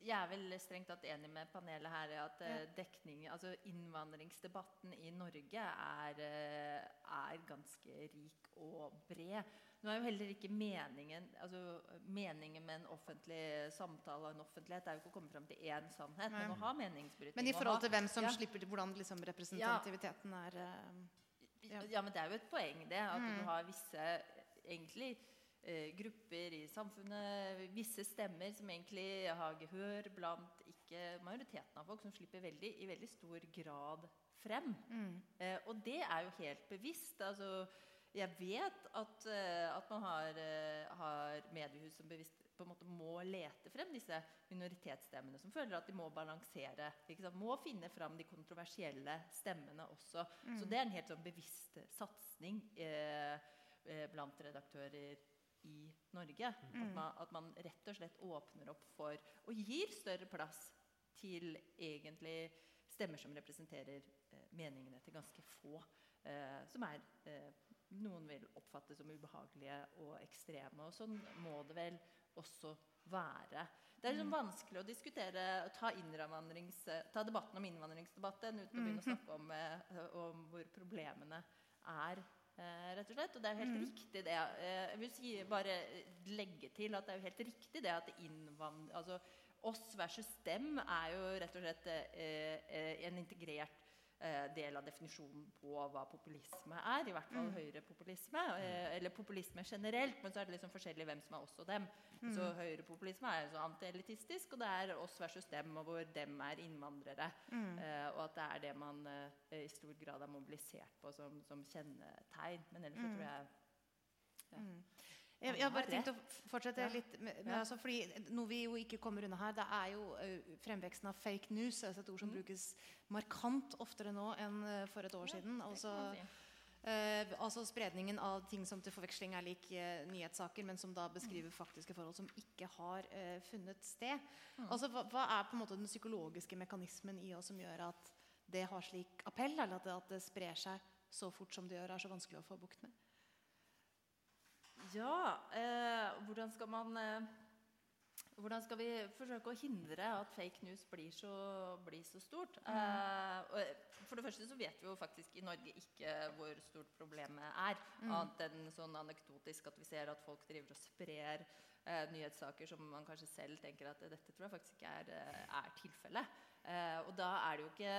Jeg er vel strengt tatt enig med panelet her at eh, dekning, altså innvandringsdebatten i Norge er, eh, er ganske rik og bred. Nå er jo heller ikke meningen altså meningen med en offentlig samtale og en offentlighet er jo ikke å komme fram til én sannhet, Nei. men å ha meningsbrytning. Men i forhold til hvem som ja. slipper til, hvordan liksom, representativiteten er eh, Ja. Ja. men det er jo et poeng, det. At Mm. du har visse egentlig grupper i samfunnet, visse stemmer som egentlig har gehør blant ikke majoriteten av folk, som slipper veldig, i veldig stor grad frem. mm. Eh, og det er jo helt bevisst. altså jeg vet at, eh, at man har, eh, har mediehus som bevisst på en måte må lete frem disse minoritetsstemmene, som føler at de må balansere. Må finne frem de kontroversielle stemmene også. Så det er en helt sånn bevisst satsing eh, eh, blant redaktører i Norge. At, man, at man rett og slett åpner opp for og gir større plass til egentlig stemmer som representerer eh, meningene til ganske få. Eh, som er eh, noen vil oppfatte som ubehagelige og ekstreme. Og sånn må det vel også være. Det er liksom vanskelig å diskutere ta, ta debatten om innvandringsdebatten uten å begynne å snakke om, eh, om hvor problemene er. Eh, rett og slett. Og det er jo helt riktig det. Eh, jeg vil si, bare legge til at det er jo helt riktig det at innvand... Altså, oss versus dem er jo rett og slett eh, eh, en integrert del av definisjonen på hva populisme er. I hvert fall høyrepopulisme. Eh, eller populisme generelt, men så er det liksom forskjellig hvem som er oss og dem. Så høyrepopulisme er så antielitistisk, og det er oss versus dem, og hvor dem er innvandrere. Eh, og at det er det man eh, i stor grad er mobilisert på som, som kjennetegn. Men ellers så tror jeg Jeg, jeg har bare tenkt å fortsette litt med, med altså, fordi Noe vi jo ikke kommer unna her, det er jo fremveksten av fake news. Altså et ord som brukes markant oftere nå enn for et år siden. Altså, eh, altså spredningen av ting som til forveksling er lik eh, nyhetssaker, men som da beskriver faktiske forhold som ikke har eh, funnet sted. Altså, hva, hva er på en måte den psykologiske mekanismen i oss som gjør at det har slik appell, eller at det, at det sprer seg så fort som det gjør, er så vanskelig å få bukt med? Ja, eh, hvordan skal man eh, Hvordan skal vi forsøke å hindre at fake news blir så, blir så stort? Eh, og for det første så vet vi jo faktisk i Norge ikke hvor stort problemet er. Annet enn sånn anekdotisk at vi ser at folk driver og sprer eh, nyhetssaker som man kanskje selv tenker at dette tror jeg faktisk ikke er, eh, er tilfellet. Eh, og da er det jo ikke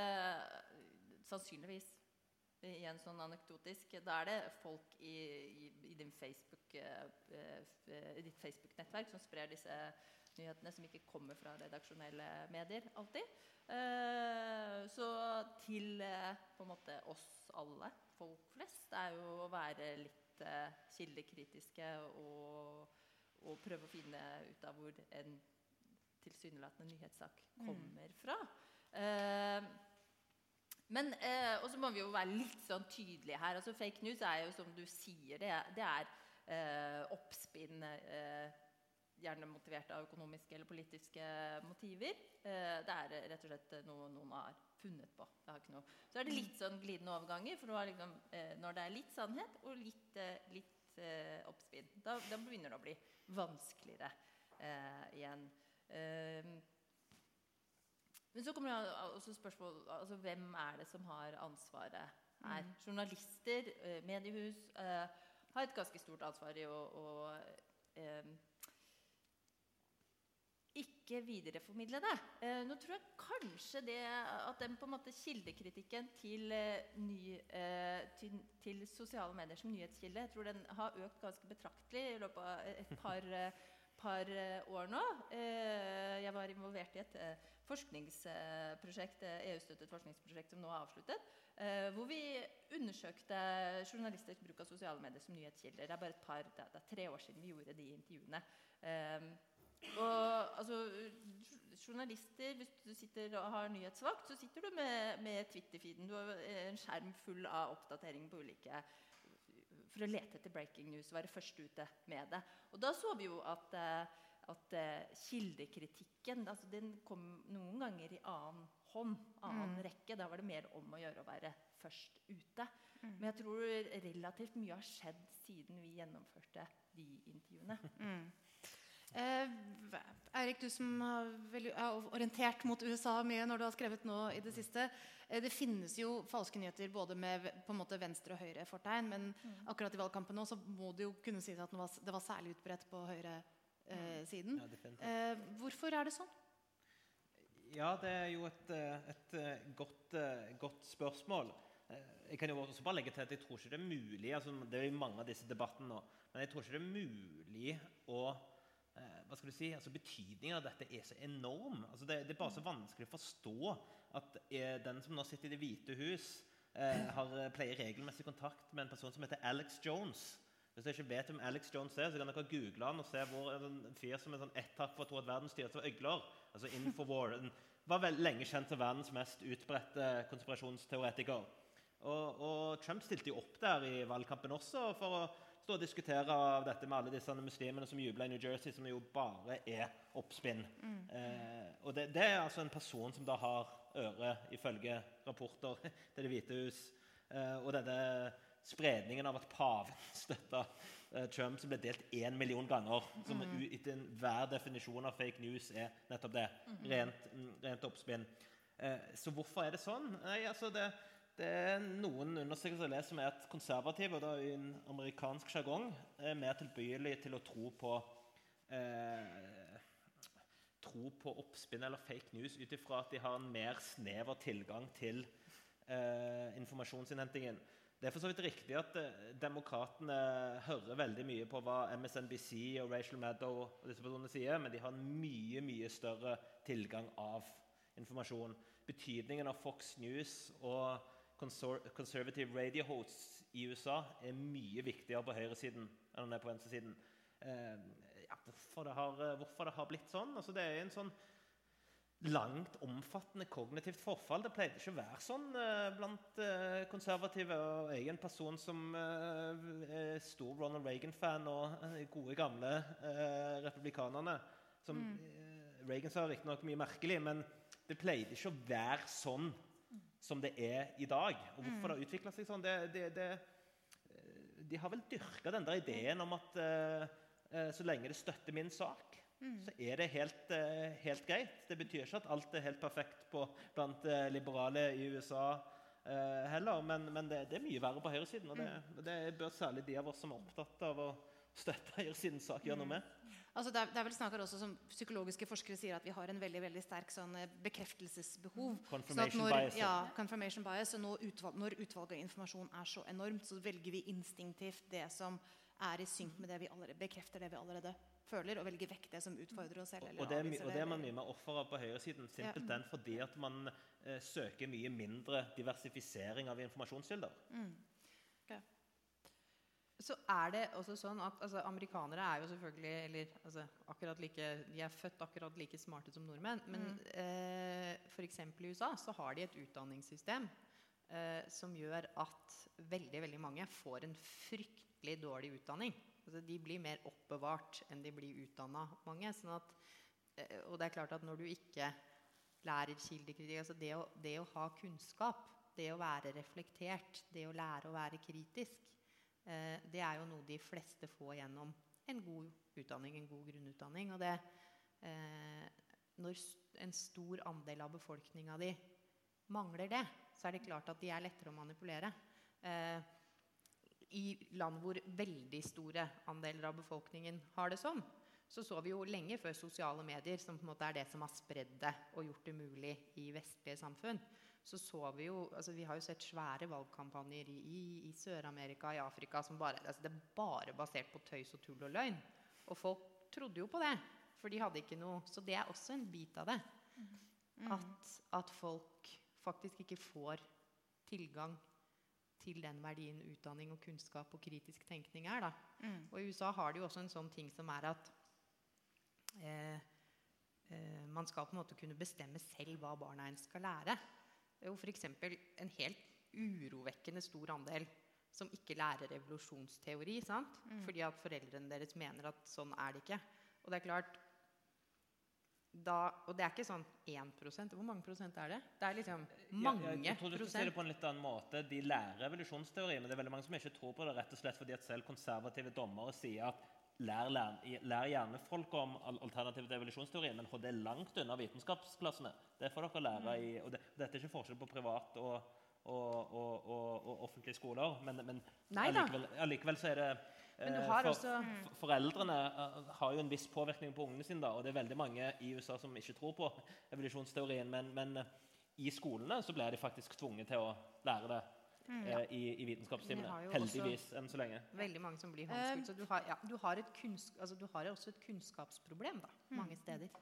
sannsynligvis i en sånn anekdotisk Da er det folk i, i, i, din Facebook, eh, eh, ditt Facebook-nettverk som sprer disse nyhetene som ikke kommer fra redaksjonelle medier alltid. Eh, så til eh, på en måte oss alle, folk flest, er jo å være litt eh, kildekritiske og, og prøve å finne ut av hvor en tilsynelatende nyhetssak kommer fra. Eh, men eh, Og må vi jo være litt sånn tydelige her. altså Fake news er jo som du sier, det er, det er eh, oppspinn eh, gjerne motivert av økonomiske eller politiske motiver. Eh, det er rett og slett noe noen har funnet på. Så er det litt sånn glidende overganger, for liksom, eh, når det er litt sannhet og litt, eh, litt eh, oppspinn, da, da, begynner det å bli vanskeligere eh, igjen. Men så kommer det også spørsmål altså, Hvem er det som har ansvaret her? Mm. Journalister, mediehus har et ganske stort ansvar i å, å ikke videreformidle det. Eh, nå tror jeg kanskje det at den på en måte kildekritikken til, eh, ny, eh, til, til, sosiale medier som nyhetskilde jeg tror den har økt ganske betraktelig i løpet av et par, eh, par eh, år nå. Eh, jeg var involvert i et forskningsprosjekt, EU-støttet forskningsprosjekt som nå er avsluttet. hvor vi undersøkte journalisters bruk av sosiale medier som nyhetskilder. Det er bare et par, det er, tre år siden vi gjorde de intervjuene. Og altså, journalister, Hvis du sitter og har nyhetsvakt, så sitter du med, med Twitter-feeden. Du har en skjerm full av oppdateringer på ulike For å lete etter breaking news, være først ute med det. Og da så vi jo at, eh, at eh, kildekritikken altså den kom noen ganger i annen hånd, annen mm. rekke. Da var det mer om å gjøre å være først ute. Mm. Men jeg tror relativt mye har skjedd siden vi gjennomførte de intervjuene. Mm. Eh, Eirik, du som har orientert mot USA mye når du har skrevet nå i det siste. Eh, det finnes jo falske nyheter både med på en måte venstre og høyre fortegn. Men mm. akkurat i valgkampen nå så må det jo kunne sies at det var særlig utbredt på høyresiden. Eh, ja, eh, hvorfor er det sånn? Ja, det er jo et, eh, et godt, godt, spørsmål. Jeg kan jo også bare legge til at jeg tror ikke det er mulig altså Det er jo mange av disse debattene nå. Men jeg tror ikke det er mulig å eh, hva skal du si, altså Betydningen av dette er så enorm. Altså det, det, er bare så vanskelig å forstå at eh, den som nå sitter i Det hvite hus, eh, har, eh, pleier regelmessig kontakt med en person som heter Alex Jones. Hvis dere ikke vet hvem Alex Jones er, så kan dere google han og se hvor en fyr som er sånn ett for å tro at verden styres av øgler. Altså Infowar. var vel lenge kjent som verdens mest utbredte konspirasjonsteoretiker. Og, og, Trump stilte jo opp der i valgkampen også for å stå og diskutere dette med alle disse muslimene som jubler i New Jersey, som jo bare er oppspinn. Mm. Eh, og det, det, er altså en person som da har øre, ifølge rapporter til Det hvite hus. Eh, og denne spredningen av at paven støtta eh, Trump, som ble delt én million ganger, som mm. etter enhver definisjon av fake news er nettopp det. Mm. Rent, rent oppspinn. Eh, så hvorfor er det sånn? Nei, altså det det er noen undersøkelser jeg leser er at konservative da, i en amerikansk sjargong er mer tilbøyelige til å tro på eh, tro på oppspinn eller fake news ut ifra at de har en mer snever tilgang til eh, informasjonsinnhentingen. Det er for så vidt riktig at eh, demokratene hører veldig mye på hva MSNBC og Rachel Maddow og disse personene sier, men de har en mye, mye større tilgang av informasjon. Betydningen av Fox News og conservative radio hosts i USA er mye viktigere på høyresiden enn den er på venstresiden. Eh, ja, hvorfor, det har, hvorfor det har blitt sånn? Altså, det er en sånn langt omfattende kognitivt forfall. Det pleide ikke å være sånn eh, blant eh, konservative. Og jeg er en person som eh, er stor Ronald Reagan-fan og de gode, gamle eh, republikanerne. Som, mm. Eh, Reagan sa riktignok mye merkelig, men det pleide ikke å være sånn som det er i dag. Og hvorfor mm. det har utvikla seg sånn det, det, det, eh, De har vel dyrka den der ideen om at uh, uh, så lenge det støtter min sak, mm. så er det helt, uh, helt, greit. Det betyr ikke at alt er helt perfekt på, blant liberale i USA heller, men, men det, er mye verre på høyresiden. Og det, mm. det bør særlig de av oss som er opptatt av å støtte høyresidens sak, gjøre noe med. Altså det, er, det er vel snakker også som Psykologiske forskere sier at vi har en veldig veldig sterk sånn eh, bekreftelsesbehov. Confirmation når, bias. Ja, confirmation bias. Og når, utvalg, når utvalget av informasjon er så enormt, så velger vi instinktivt det som er i synk med det vi allerede bekrefter det vi allerede føler, og velger vekk det som utfordrer oss selv. og, det er, og det er man mye mer offer av på høyresiden. Simpelthen ja. fordi at man eh, søker mye mindre diversifisering av informasjonskilder. Mm så er det også sånn at altså, Amerikanere er jo selvfølgelig eller, altså, like, De er født akkurat like smarte som nordmenn. Men mm. eh, f.eks. i USA så har de et utdanningssystem eh, som gjør at veldig veldig mange får en fryktelig dårlig utdanning. Altså, de blir mer oppbevart enn de blir utdanna, mange. Sånn at, eh, og det er klart at når du ikke lærer kildekritikk altså det, å, det å ha kunnskap, det å være reflektert, det å lære å være kritisk, det er jo noe de fleste får gjennom en god utdanning, en god grunnutdanning. Og det, eh, når en stor andel av befolkninga di mangler det, så er det klart at de er lettere å manipulere. Eh, I land hvor veldig store andeler av befolkningen har det sånn, så så vi jo lenge før sosiale medier, som på en måte er det som har spredd det og gjort det mulig i vestlige samfunn, så så vi jo altså Vi har jo sett svære valgkampanjer i, i, i Sør-Amerika, i Afrika, som bare altså Det er bare basert på tøys og tull og løgn. Og folk trodde jo på det, for de hadde ikke noe Så det er også en bit av det. At, at folk faktisk ikke får tilgang til den verdien utdanning og kunnskap og kritisk tenkning er. Da. Og i USA har de jo også en sånn ting som er at eh, eh, man skal på en måte kunne bestemme selv hva barna ens skal lære. Jo f.eks. en helt urovekkende stor andel som ikke lærer revolusjonsteori. Sant? Fordi at foreldrene deres mener at sånn er det ikke. Og det er klart da, Og det er ikke sånn 1% Hvor mange prosent er det? Det er liksom mange jeg, jeg tror du skal si det på en litt annen måte. De lærer evolusjonsteori, men det er veldig mange som ikke tror på det, rett og slett fordi at selv konservative dommere sier at lær, lær, lær gjerne folk om alternativ til evolusjonsteori, men det er langt unna vitenskapsklassene. Det får dere lære i og det, Dette er ikke forskjell på privat og, og, og, og, offentlige skoler, men, men allikevel, allikevel så er det Men du eh, har for, også- Foreldrene eh, har jo en viss påvirkning på ungene sine, da, og det er veldig mange i USA som ikke tror på evolusjonsteorien, men, men eh, i skolene så blir de faktisk tvunget til å lære det eh, i, i vitenskapstimene. Heldigvis, enn så lenge. Veldig mange som blir håndskult. Så du har, ja, du har, et kunns, altså du har også et kunnskapsproblem da, mange steder.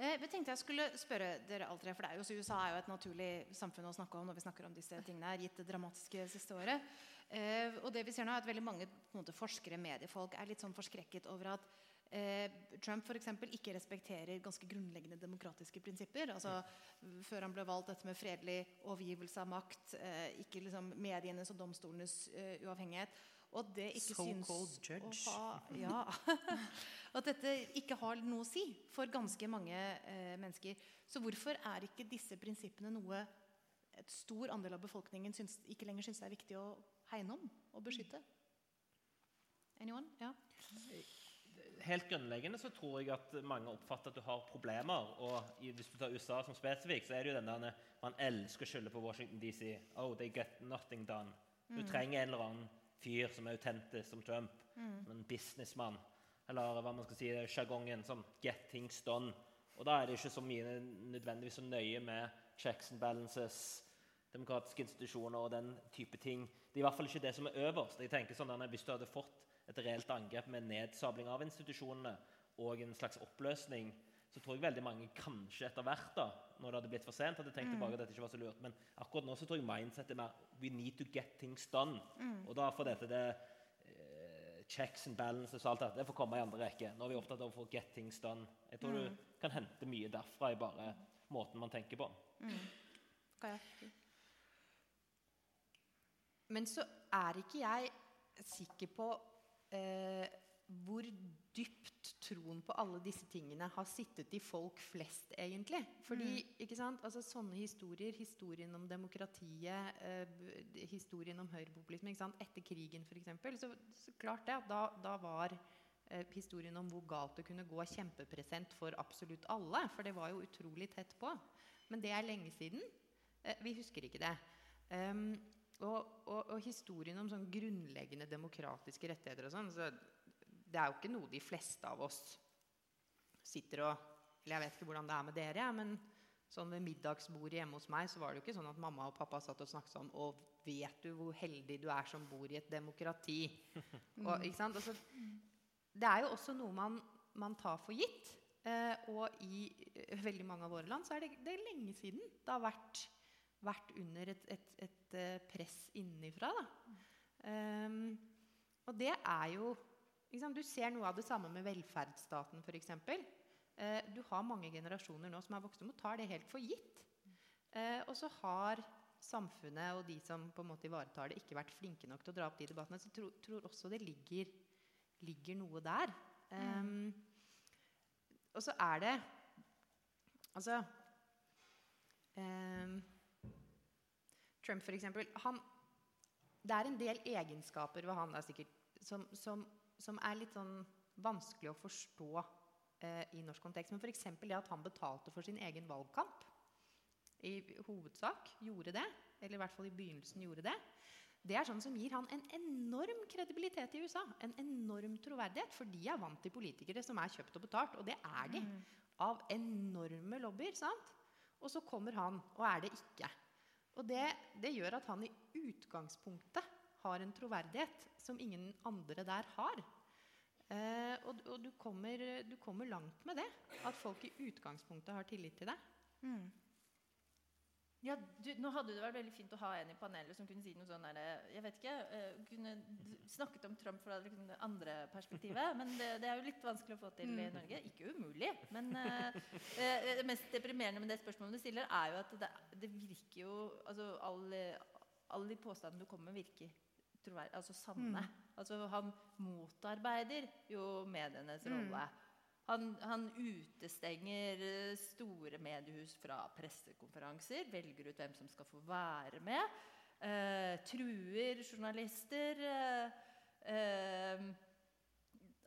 Eh, jeg tenkte jeg skulle spørre dere alle tre, for det er jo, så USA er jo et naturlig samfunn å snakke om når vi snakker om disse tingene her, gitt det dramatiske siste året. Eh, og det vi ser nå er at veldig mange på en måte, forskere, mediefolk, er litt sånn forskrekket over at Trump for eksempel, ikke respekterer ganske grunnleggende demokratiske prinsipper. Altså, før han ble valgt, dette med fredelig overgivelse av makt, eh, ikke liksom, medienes og domstolenes eh, uavhengighet. Og at det ikke So-called judge. å ha ja, At dette ikke har noe å si for ganske mange eh, mennesker. Så hvorfor er ikke disse prinsippene noe et stor andel av befolkningen syns, ikke lenger syns det er viktig å hegne om og beskytte? Anyone? Ja. Helt grunnleggende så tror jeg at mange oppfatter at du har problemer. Og i, hvis du tar USA som spesifikk, så er det jo den der man elsker å skylde på Washington DC. Oh, they get nothing done. Du trenger en eller annen fyr som er autentisk som Trump. Som en businessmann. Eller hva man skal si, sjargongen som get things done. Og da er det ikke så mye nødvendigvis så nøye med checks and balances, demokratiske institusjoner og den type ting. Det er i hvert fall ikke det som er øverst. Jeg tenker sånn Hvis du hadde fått et reelt angrep med nedsabling av institusjonene og en slags oppløsning, så tror jeg veldig mange kanskje etter hvert, da, når det hadde blitt for sent, hadde tenkt tilbake at dette ikke var så lurt. Men akkurat nå så tror jeg mindsettet er mer We need to get things done. Og da får dette det uh, checks and balances og alt dette det får komme i andre rekke. Nå er vi opptatt av å få get things done. Jeg tror du kan hente mye derfra i bare måten man tenker på. Kaja? Men så er ikke jeg sikker på eh, hvor dypt troen på alle disse tingene har sittet i folk flest, egentlig. Fordi, ikke sant, altså Sånne historier, historien om demokratiet, eh, historien om høyrepopulisme ikke sant? Etter krigen, f.eks., så, så klart det. Da, da var eh, historien om hvor galt det kunne gå, kjempepresent for absolutt alle. For det var jo utrolig tett på. Men det er lenge siden. Eh, vi husker ikke det. Um, og, og, og historien om sånn grunnleggende demokratiske rettigheter og sånn, så det er jo ikke noe de fleste av oss sitter og Eller jeg vet ikke hvordan det er med dere, men sånn ved middagsbordet hjemme hos meg så var det jo ikke sånn at mamma og pappa satt og snakket sånn Og vet du hvor heldig du er som bor i et demokrati? Og, ikke sant? Altså, det er jo også noe man, man tar for gitt. Eh, og i eh, veldig mange av våre land så er det, det er lenge siden det har vært, vært under et, et, et eh, press innenfra. Ehm, og det er jo liksom, Du ser noe av det samme med velferdsstaten, f.eks. Uh, du har mange generasjoner nå som er voksne og tar det helt for gitt. Uh, og så har samfunnet og de som på en måte ivaretar det, ikke vært flinke nok til å dra opp de debattene. Så tror, tror også det ligger ligger noe der. Um, og så er det Altså um, Trump, for eksempel. Han, det er en del egenskaper ved han sikkert, som, som, som, er litt sånn vanskelig å forstå eh, i norsk kontekst. Men f.eks. det at han betalte for sin egen valgkamp. I hovedsak gjorde det. Eller i hvert fall i begynnelsen gjorde det. Det er sånn som gir han en enorm kredibilitet i USA. En enorm troverdighet. For de er vant til politikere som er kjøpt og betalt. Og det er de. Mm. Av enorme lobbyer. sant? Og så kommer han og er det ikke. Og det, det, gjør at han i utgangspunktet har en troverdighet som ingen andre der har. Eh, og, og du, kommer, du, kommer, langt med det. At folk i utgangspunktet har tillit til deg. Mm. Ja, du, nå hadde det vært veldig fint å ha en i panelet som kunne si noe sånn jeg vet ikke, uh, kunne snakket om Trump fra liksom, det andre perspektivet. Men det, det, er jo litt vanskelig å få til i mm. Norge. Ikke umulig. Men uh, det mest deprimerende med det spørsmålet du stiller, er jo at det, det virker jo altså Alle, all de påstandene du kommer med, virker troverdige, altså sanne. Mm. Altså, han motarbeider jo medienes mm. rolle. Mm. Han, han, utestenger eh, store mediehus fra pressekonferanser, velger ut hvem som skal få være med. Eh, truer journalister. Eh, eh,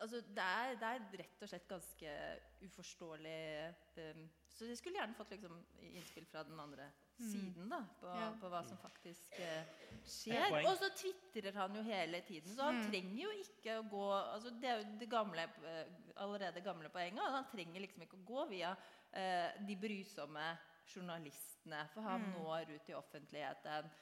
altså det, er, det, er, rett og slett ganske uforståelig. um, så jeg skulle gjerne fått liksom, innspill fra den andre Mm. siden da, på, ja. på, hva som faktisk uh, skjer. Og så tvitrer han jo hele tiden. Så han mm. trenger jo ikke å gå altså Det er jo det gamle, uh, allerede gamle poenget. Han trenger liksom ikke å gå via uh, de brysomme journalistene. For han mm. når ut i offentligheten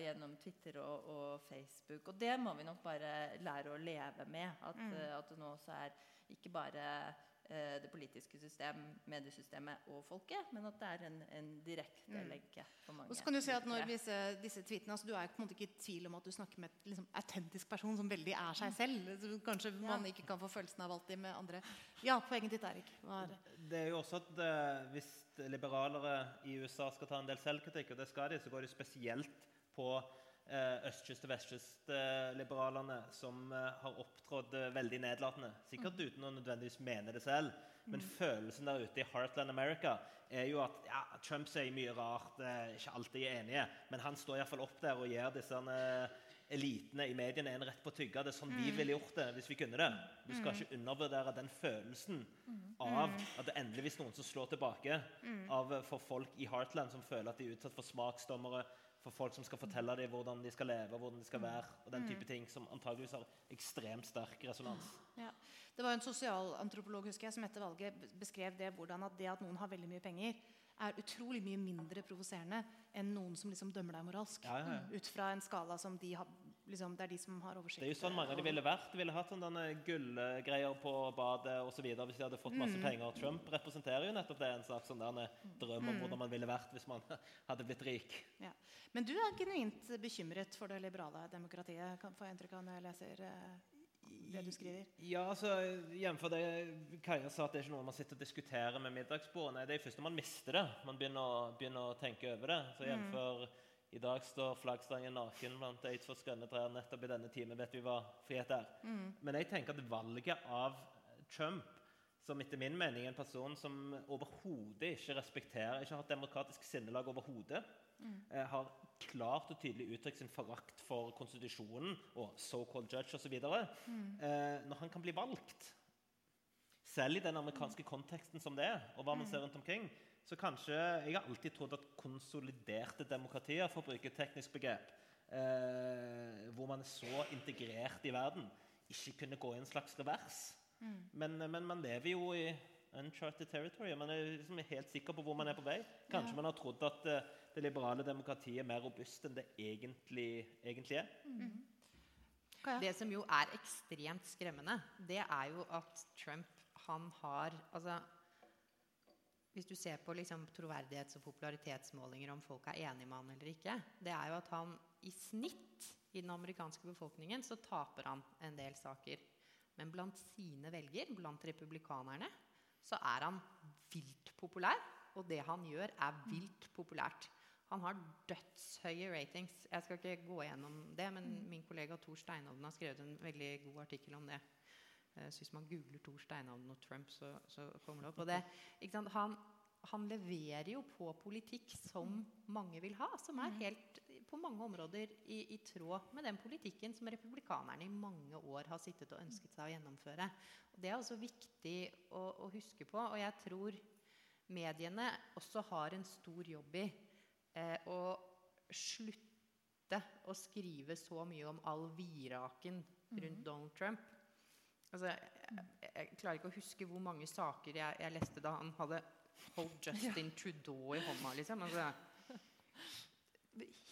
gjennom Twitter og, og, Facebook. Og det må vi nok bare lære å leve med. At, mm. at det nå også er ikke bare Eh, det politiske system, mediesystemet og folket, men at det er en, en direkte mm. lenke for mange. Og så kan Du si at når disse, disse tweetene, altså Du er på en måte ikke i tvil om at du snakker med en liksom, autentisk person som veldig er seg selv. Kanskje ja. man ikke kan få følelsen av alltid med andre. Ja, poenget ditt, Erik. Er Det er jo også at eh, Hvis liberalere i USA skal ta en del selvkritikk, og det skal de, så går de spesielt på Eh, østkyst- og vestkystliberalene som eh, har opptrådt eh, veldig nedlatende. Sikkert mm. uten å nødvendigvis mene det selv. Men mm. følelsen der ute i Heartland America er jo at ja, Trump sier mye rart, ikke alltid er enige, men han står iallfall opp der og gir disse elitene i mediene en rett på å tygge. Det er sånn vi mm. ville gjort det hvis vi kunne det. Du skal ikke undervurdere den følelsen av at det er noen som slår tilbake av, for folk i Heartland som føler at de er utsatt for smaksdommere for folk som skal fortelle dem hvordan de skal leve, hvordan de skal være, og den type mm. ting som antageligvis har ekstremt sterk resonans. Ja. Det var en sosialantropolog husker jeg, som etter valget beskrev det hvordan at det at noen har veldig mye penger, er utrolig mye mindre provoserende enn noen som liksom dømmer deg moralsk. Ja, ja, ut fra en skala som de har liksom, det er de som har oversikt. Det er jo sånn mange av de ville vært. De ville hatt sånne gullgreier på badet osv. hvis de hadde fått masse mm. penger. Trump representerer jo nettopp det, en slags sånn drøm om mm. hvordan man ville vært hvis man hadde blitt rik. Ja. Men du er genuint bekymret for det liberale demokratiet, kan få inntrykk av når jeg leser eh, det du skriver? Ja, altså, Jf. det Kaja sa, at det er ikke noe man sitter og diskuterer med middagsbordet. Det er først når man mister det, man begynner, begynner å tenke over det. Så jf. Mm. I dag står flaggstangen naken blant Eidsvolls grønne trær. Nettopp i denne timen vet vi hva frihet er. Mm. Men jeg tenker at valget av Trump, som etter min mening er en person som overhodet ikke respekterer, ikke har et demokratisk sinnelag overhodet, mm. eh, har klart og tydelig uttrykt sin forakt for konstitusjonen og so-called judge osv. Mm. Eh, når han kan bli valgt, selv i den amerikanske konteksten som det er, og hva man mm. ser rundt omkring, så kanskje Jeg har alltid trodd at konsoliderte demokratier, for å bruke et teknisk begrep, eh, hvor man er så integrert i verden, ikke kunne gå i en slags revers. Mm. Men, men, man lever jo i uncharted territory. Man er liksom helt sikker på hvor man er på vei. Kanskje ja. man har trodd at eh, det liberale demokratiet er mer robust enn det egentlig, egentlig er. Mm. Det som jo er ekstremt skremmende, det er jo at Trump han har altså, hvis du ser på liksom troverdighets- og popularitetsmålinger om folk er enige med han eller ikke, det er jo at han i snitt i den amerikanske befolkningen så taper han en del saker. Men blant sine velger, blant republikanerne, så er han vilt populær. Og det han gjør, er vilt populært. Han har dødshøye ratings. Jeg skal ikke gå gjennom det, men min kollega Tor Steinovden har skrevet en veldig god artikkel om det. Eh, så hvis man googler Tor Steinhavn og Trump, så, så kommer det opp. Og det? Han, han leverer jo på politikk som mange vil ha, som er helt på mange områder i, i tråd med den politikken som republikanerne i mange år har sittet og ønsket seg å gjennomføre. Og det er også viktig å, å huske på, og jeg tror mediene også har en stor jobb i eh, å slutte å skrive så mye om all viraken rundt Donald Trump. Altså, jeg, jeg, klarer ikke å huske hvor mange saker jeg, jeg leste da han hadde holdt Justin Trudeau i hånda. liksom. Altså,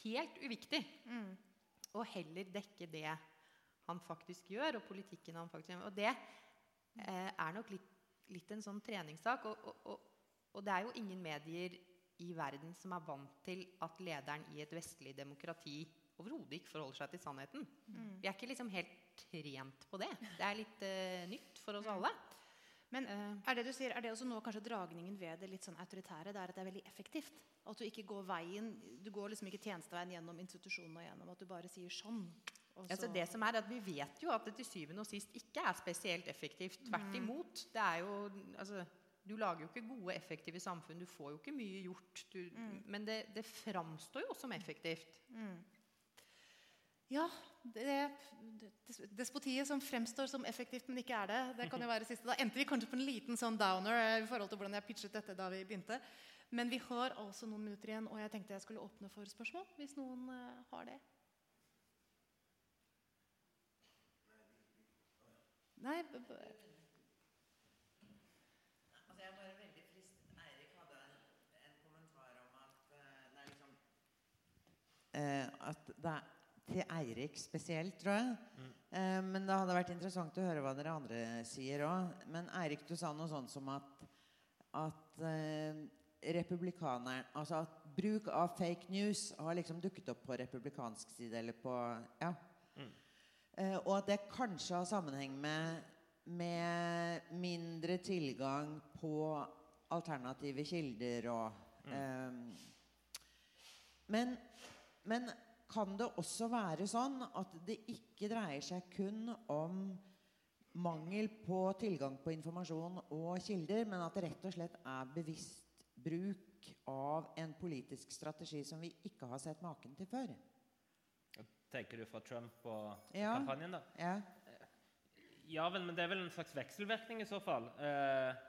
helt uviktig. Og heller dekke det han faktisk gjør, og politikken han faktisk gjør. Og det eh, er nok litt, litt, en sånn treningssak. Og, og, og, og, det er jo ingen medier i verden som er vant til at lederen i et vestlig demokrati overhodet ikke forholder seg til sannheten. Mm. Vi er ikke liksom helt trent på det. Det er litt uh, nytt for oss alle. Men uh, er det du sier, er det også nå kanskje dragningen ved det litt sånn autoritære? Det er at det er veldig effektivt? At du ikke går veien, du går liksom ikke tjenesteveien gjennom institusjonene og gjennom at du bare sier sånn? Altså det som er at Vi vet jo at det til syvende og sist ikke er spesielt effektivt. Tvert mm. imot. det er jo, altså, Du lager jo ikke gode, effektive samfunn. Du får jo ikke mye gjort. Du, mm. Men det, det, framstår jo som effektivt. Mm. Ja, det, despotiet som fremstår som effektivt, men ikke er det. Det kan jo være siste. Da endte vi kanskje på en liten sånn downer eh, i forhold til hvordan jeg pitchet dette da vi begynte. Men vi har altså noen minutter igjen, og jeg tenkte jeg skulle åpne for spørsmål. Hvis noen uh, har det. Nei at det er til Eirik spesielt, tror jeg. Mm. Eh, men det hadde vært interessant å høre hva dere andre sier òg. Men Eirik, du sa noe sånt som at, at eh, republikaneren Altså at bruk av fake news har liksom dukket opp på republikansk side, eller på Ja. Mm. Eh, og at det kanskje har sammenheng med, med mindre tilgang på alternative kilder og mm. eh, men, men kan det også være sånn at det ikke dreier seg kun om mangel på tilgang på informasjon og kilder, men at det rett og slett er bevisst bruk av en politisk strategi som vi ikke har sett maken til før? Tenker du fra Trump og ja. kampanjen, da? Ja. ja vel, men det er vel en slags vekselvirkning i så fall. Eh,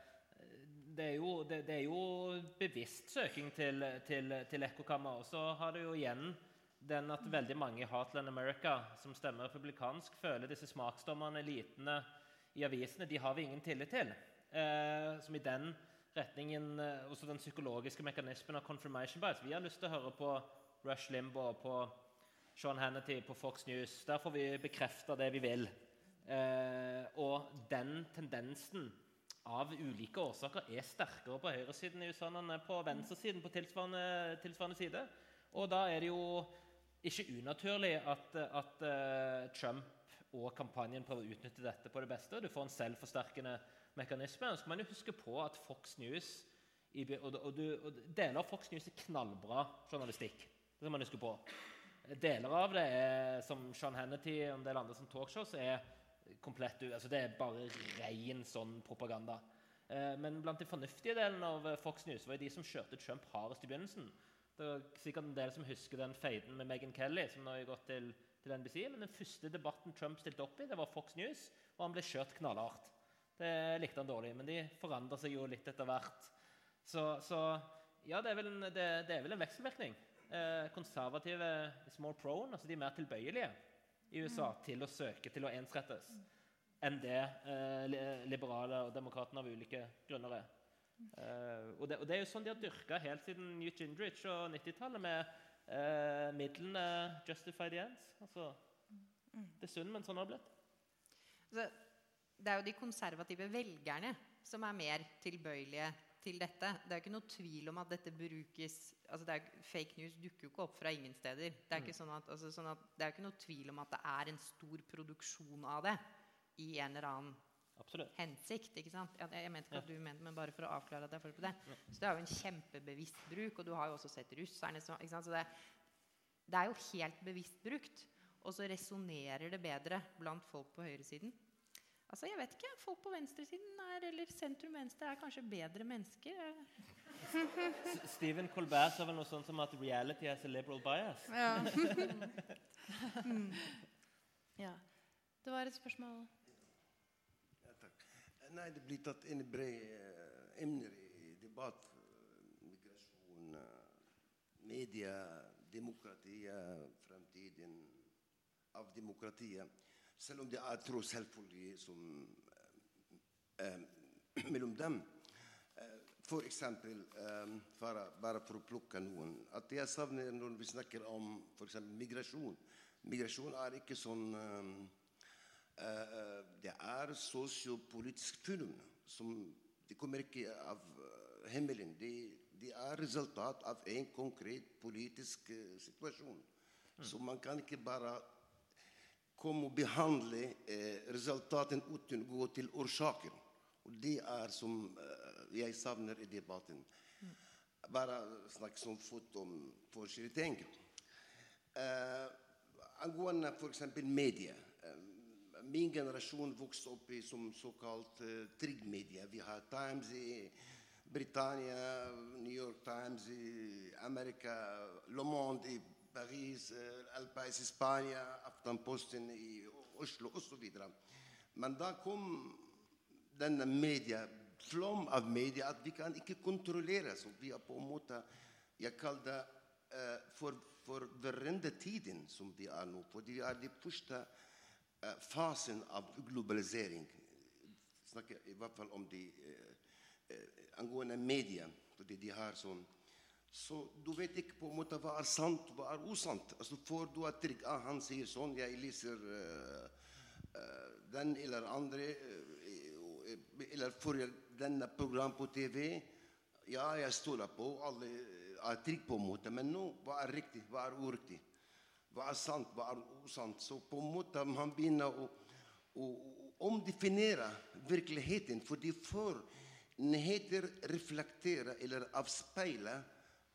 det er jo, det, det er jo bevisst søking til, til, til ekkokammer. Og så har det jo igjen den at veldig mange i Heartland America som stemmer republikansk, føler disse smaksdommerne, elitene i avisene, de har vi ingen tillit til. Eh, som i den retningen eh, Også den psykologiske mekanismen av confirmation bias. Vi har lyst til å høre på Rush Limbaugh, på Sean Hannity, på Fox News. Der får vi bekrefta det vi vil. Eh, og den tendensen av ulike årsaker er sterkere på høyresiden i USA enn på venstresiden på tilsvarende, tilsvarende side. Og da er det jo ikke unaturlig at, at uh, Trump og kampanjen prøver å utnytte dette på det beste. Du får en selvforsterkende mekanisme. Så man jo huske på at Fox News og, og, og, Deler av Fox News er knallbra journalistikk. Det man på. Deler av det er, som Sean Hannity og en del andre som talkshows, er komplett altså Det er bare ren sånn propaganda. Eh, men blant de fornuftige delene av Fox News var de som kjørte Trump hardest i begynnelsen. Det er sikkert en del som husker den feiden med Meghan Kelly. som nå har gått til, til NBC, Men den første debatten Trump stilte opp i, det var Fox News, og han ble kjørt knallhardt. Det likte han dårlig, men de forandrer seg jo litt etter hvert. Så, så ja, det er vel en, det, det er vel en vekselvirkning. Eh, konservative is more prone, altså de er mer tilbøyelige i USA mm. til å søke til å ensrettes enn det eh, liberale og demokratene av ulike grunner er. Uh, og, det, og, det, er jo sånn de har dyrka helt siden Newt Gingrich og 90-tallet med uh, midlene 'justify the ends'. Altså, det er synd, men sånn har det blitt. Altså, det er jo de konservative velgerne som er mer tilbøyelige til dette. Det er ikke noe tvil om at dette brukes altså er, Fake news dukker jo ikke opp fra ingen steder. Det er, ikke sånn at, altså, sånn at, det er ikke noe tvil om at det er en stor produksjon av det i en eller annen Absolutt. hensikt. ikke sant? Jeg, jeg mente ikke at du mente, men bare for å avklare at jeg følger på det. Så det er jo en kjempebevisst bruk, og du har jo også sett russerne som ikke sant? Så det, det er jo helt bevisst brukt. Og så resonnerer det bedre blant folk på høyresiden. Altså, jeg vet ikke. Folk på venstresiden er, eller sentrum-venstre er kanskje bedre mennesker. Steven Stephen Colbert sa vel noe sånt som at reality has a liberal bias. Ja. mm. ja. Det var et spørsmål Ja. Nei, det blir tatt inn i brede eh, emner i debatt. eh, Migrasjon, eh, media, demokratiet, fremtiden av demokratiet. Selv om det er tro selvfølgelig som eh, mellom dem. For eksempel, bare, bare for å plukke noen At jeg savner når vi snakker om eksempel migrasjon. Migrasjon er ikke sånn det er sosiopolitisk fenomen som det kommer ikke av eh, himmelen. Det de er resultat av en konkret politisk situasjon. Mm. Så man kan ikke bare komme og behandle eh, resultatene uten å gå til årsaken. Og det er som eh, jeg savner i debatten. Bare snakke som fort om forskjellige ting. Eh, angående f.eks. media. Eh, min generasjon vokste opp i som såkalt uh, trygg-media. Vi har Times i Britannia, New York Times i Amerika, Le Monde i Paris, uh, El Pais i Spania, Aftenposten i Oslo osv. Men da kom denne media, flom av media, at vi kan ikke kontrollere. Så vi er på en måte Jeg kaller det uh, for, for verrendetiden som vi er nå. For det er de første eh, fasen av globalisering. Snakker i hvert fall om de eh, eh, angående media. Fordi de har sånn Så du vet ikke på en måte hva er sant, hva er usant. Altså, for du er trygg ah, Han sier sånn, jeg leser eh, eh, den eller andre eller Eller jeg denne program på TV. Ja, jeg stoler på. Alle er trygg på en måte. Men nå, hva er riktig, hva er uriktig? Hva er sant, hva er usant? Så på en måte man begynner å, å, å omdefinere virkeligheten. Fordi for nyheter reflekterer eller avspeiler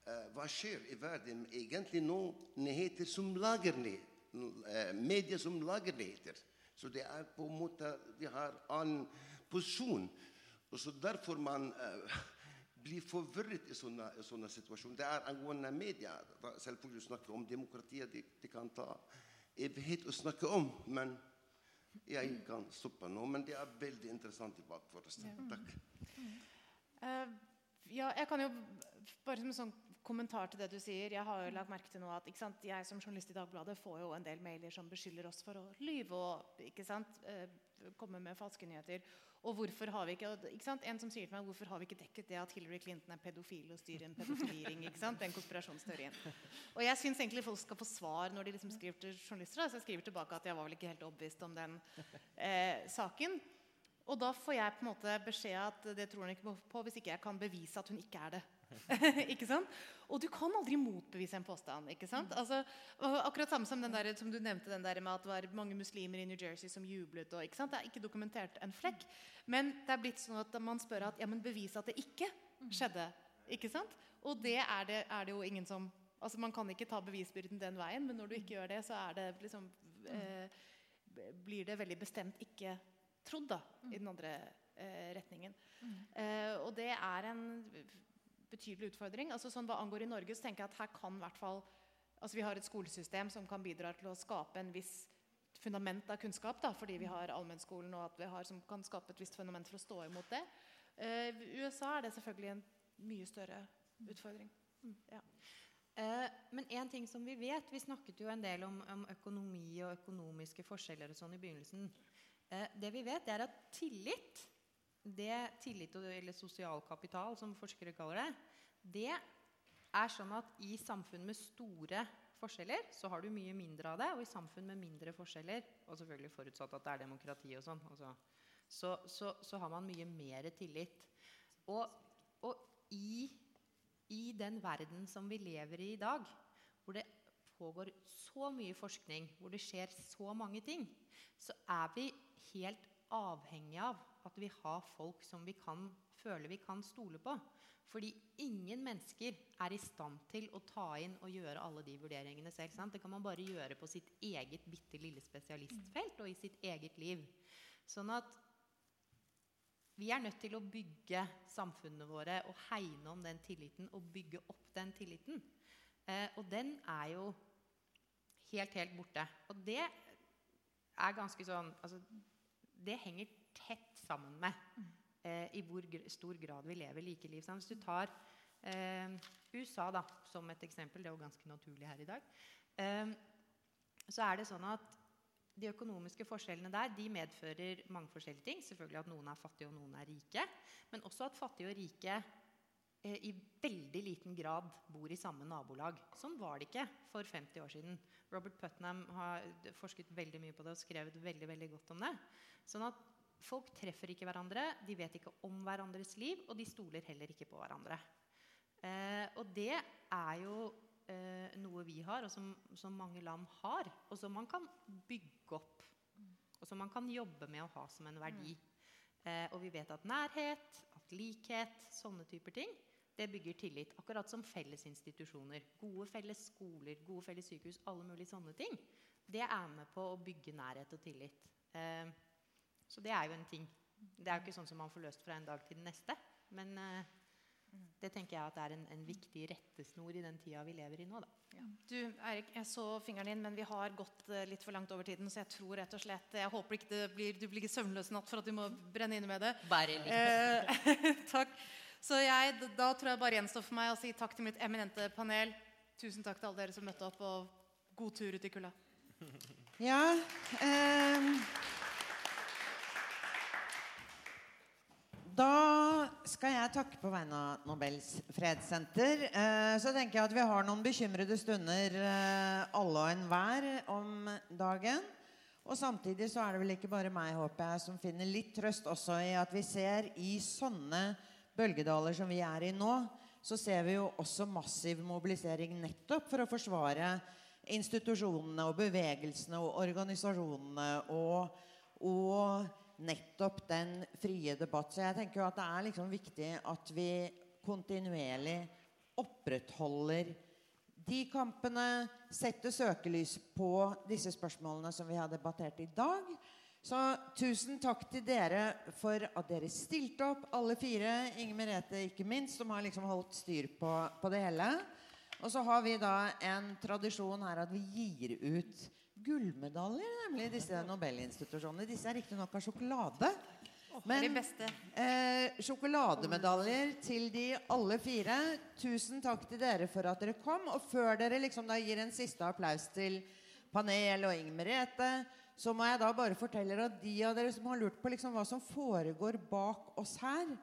eh, hva skjer i verden. Egentlig nå nyheter som lager ned, eh, medier som lager nyheter. Så det er på en måte Vi har annen posisjon. Og så derfor man eh, blir forvirret i sånne, i sånne situasjoner. Det er angående media. Selvfølgelig snakker om demokratiet. Det, de kan ta evighet å snakke om. Men jeg kan stoppe nå. Men det er veldig interessant i for. Takk. Eh, ja, jeg kan jo bare som en sånn kommentar til det du sier. Jeg har jo lagt merke til nå at ikke sant, jeg som journalist i Dagbladet får jo en del mailer som beskylder oss for å lyve og eh, komme med falske nyheter. Og hvorfor har vi ikke, ikke sant, En som sier til meg hvorfor har vi ikke dekket det at Hillary Clinton er pedofil og styrer en pedofiliring. ikke sant, Den konspirasjonsteorien. Og jeg syns egentlig folk skal få svar når de liksom skriver til journalister. Så jeg skriver tilbake at jeg var vel ikke helt overbevist om den eh, saken. Og da får jeg på en måte beskjed at det tror hun ikke på hvis ikke jeg kan bevise at hun ikke er det. ikke sant? Og du kan aldri motbevise en påstand. ikke sant? Altså, akkurat samme som den der, som du nevnte den der med at det var mange muslimer i New Jersey som jublet. Og, ikke sant? Det er ikke dokumentert en flekk. Men det er blitt sånn at man spør at ja, men bevis at det ikke skjedde. ikke sant? Og det er det, er det jo ingen som Altså Man kan ikke ta bevisbyrden den veien, men når du ikke gjør det, så er det liksom eh, blir det veldig bestemt ikke trodd da, i den andre eh, retningen. Eh, og det er en betydelig utfordring. Altså sånn Hva angår i Norge, så tenker jeg at her kan hvert fall altså Vi har et skolesystem som kan bidra til å skape en viss fundament av kunnskap, da, fordi vi har allmennskolen, og at vi har, som kan skape et visst fundament for å stå imot det. Eh, USA er det selvfølgelig en mye større utfordring. Mm, ja. Eh, men en ting som vi vet Vi snakket jo en del om, om økonomi og økonomiske forskjeller og sånn i begynnelsen. Eh, det vi vet, er at tillit, det tillit eller sosial kapital, som forskere kaller det, det er sånn at i samfunn med store forskjeller så har du mye mindre av det. Og i samfunn med mindre forskjeller, og selvfølgelig forutsatt at det er demokrati og sånn, altså, så, så, så har man mye mer tillit. Og, og i, i den verden som vi lever i i dag, hvor det pågår så mye forskning, hvor det skjer så mange ting, så er vi helt avhengig av at vi har folk som vi kan, føler vi kan stole på. Fordi ingen mennesker er i stand til å ta inn og gjøre alle de vurderingene selv. Sant? Det kan man bare gjøre på sitt eget bitte lille spesialistfelt og i sitt eget liv. Sånn at vi er nødt til å bygge samfunnene våre og hegne om den tilliten og bygge opp den tilliten. Eh, og den er jo helt, helt borte. Og det er ganske sånn altså, Det henger tett sammen med eh, i hvor stor grad vi lever likeliv. Hvis du tar eh, USA da, som et eksempel, det er jo ganske naturlig her i dag, eh, så er det sånn at de økonomiske forskjellene der de medfører mange forskjellige ting. Selvfølgelig at noen er fattige og noen er rike. Men også at fattige og rike eh, i veldig liten grad bor i samme nabolag. Sånn var det ikke for 50 år siden. Robert Putnam har forsket veldig mye på det og skrevet veldig, veldig godt om det. Sånn at folk treffer ikke hverandre, de vet ikke om hverandres liv, og de stoler heller ikke på hverandre. Eh, og det er jo eh, noe vi har, og som, som, mange land har, og som man kan bygge opp. Og som man kan jobbe med å ha som en verdi. Eh, og vi vet at nærhet, at likhet, sånne typer ting det bygger tillit. Akkurat som felles institusjoner. Gode felles skoler, gode felles sykehus, alle mulige sånne ting. Det er med på å bygge nærhet og tillit. Eh, så det er jo en ting. Det er jo ikke sånn som man får løst fra en dag til den neste. Men eh, det tenker jeg at er en, en, viktig rettesnor i den tida vi lever i nå. Ja. Du, Eirik, jeg så fingeren din, men vi har gått uh, litt for langt over tiden. Så jeg tror rett og slett Jeg håper ikke blir, du blir søvnløs i natt for at du må brenne inne med det. Bare litt. Eh, takk. Så jeg, da tror jeg bare gjenstår for meg å si takk til mitt eminente panel. Tusen takk til alle dere som møtte opp, og god tur ut i kulda. Ja eh, Da skal jeg takke på vegne av Nobels fredssenter. Eh, så tenker jeg at vi har noen bekymrede stunder eh, alle og enhver om dagen. Og samtidig så er det vel ikke bare meg, håper jeg, som finner litt trøst også i at vi ser i sånne bølgedaler som vi er i nå, så ser vi jo også massiv mobilisering nettopp for å forsvare institusjonene og bevegelsene og organisasjonene og, og nettopp den frie debatt. Så jeg tenker jo at det er liksom viktig at vi kontinuerlig opprettholder de kampene, setter søkelys på disse spørsmålene som vi har debattert i dag. Så tusen takk til dere for at dere stilte opp, alle fire. Inger Merete ikke minst, som har liksom holdt styr på, på, det hele. Og så har vi da en tradisjon her at vi gir ut gullmedaljer, nemlig disse Nobelinstitusjonene. Disse er riktignok av sjokolade. Men eh, sjokolademedaljer til de alle fire. Tusen takk til dere for at dere kom. Og før dere liksom da gir en siste applaus til panel og Inger Merete så må jeg da bare fortelle at de av dere som har lurt på liksom hva som foregår bak oss her,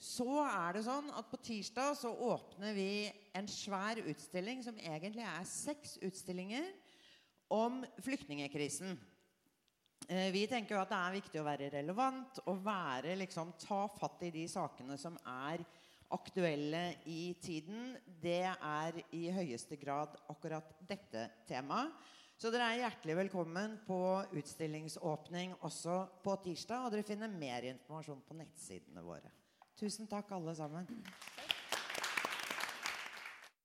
så er det sånn at på tirsdag så åpner vi en svær utstilling som egentlig er seks utstillinger om flyktningekrisen. Eh, vi tenker jo at det er viktig å være relevant og være, liksom, ta fatt i de sakene som er aktuelle i tiden. Det er i høyeste grad akkurat dette temaet. Så dere er hjertelig velkommen på utstillingsåpning også på tirsdag. Og dere finner mer informasjon på nettsidene våre. Tusen takk, alle sammen.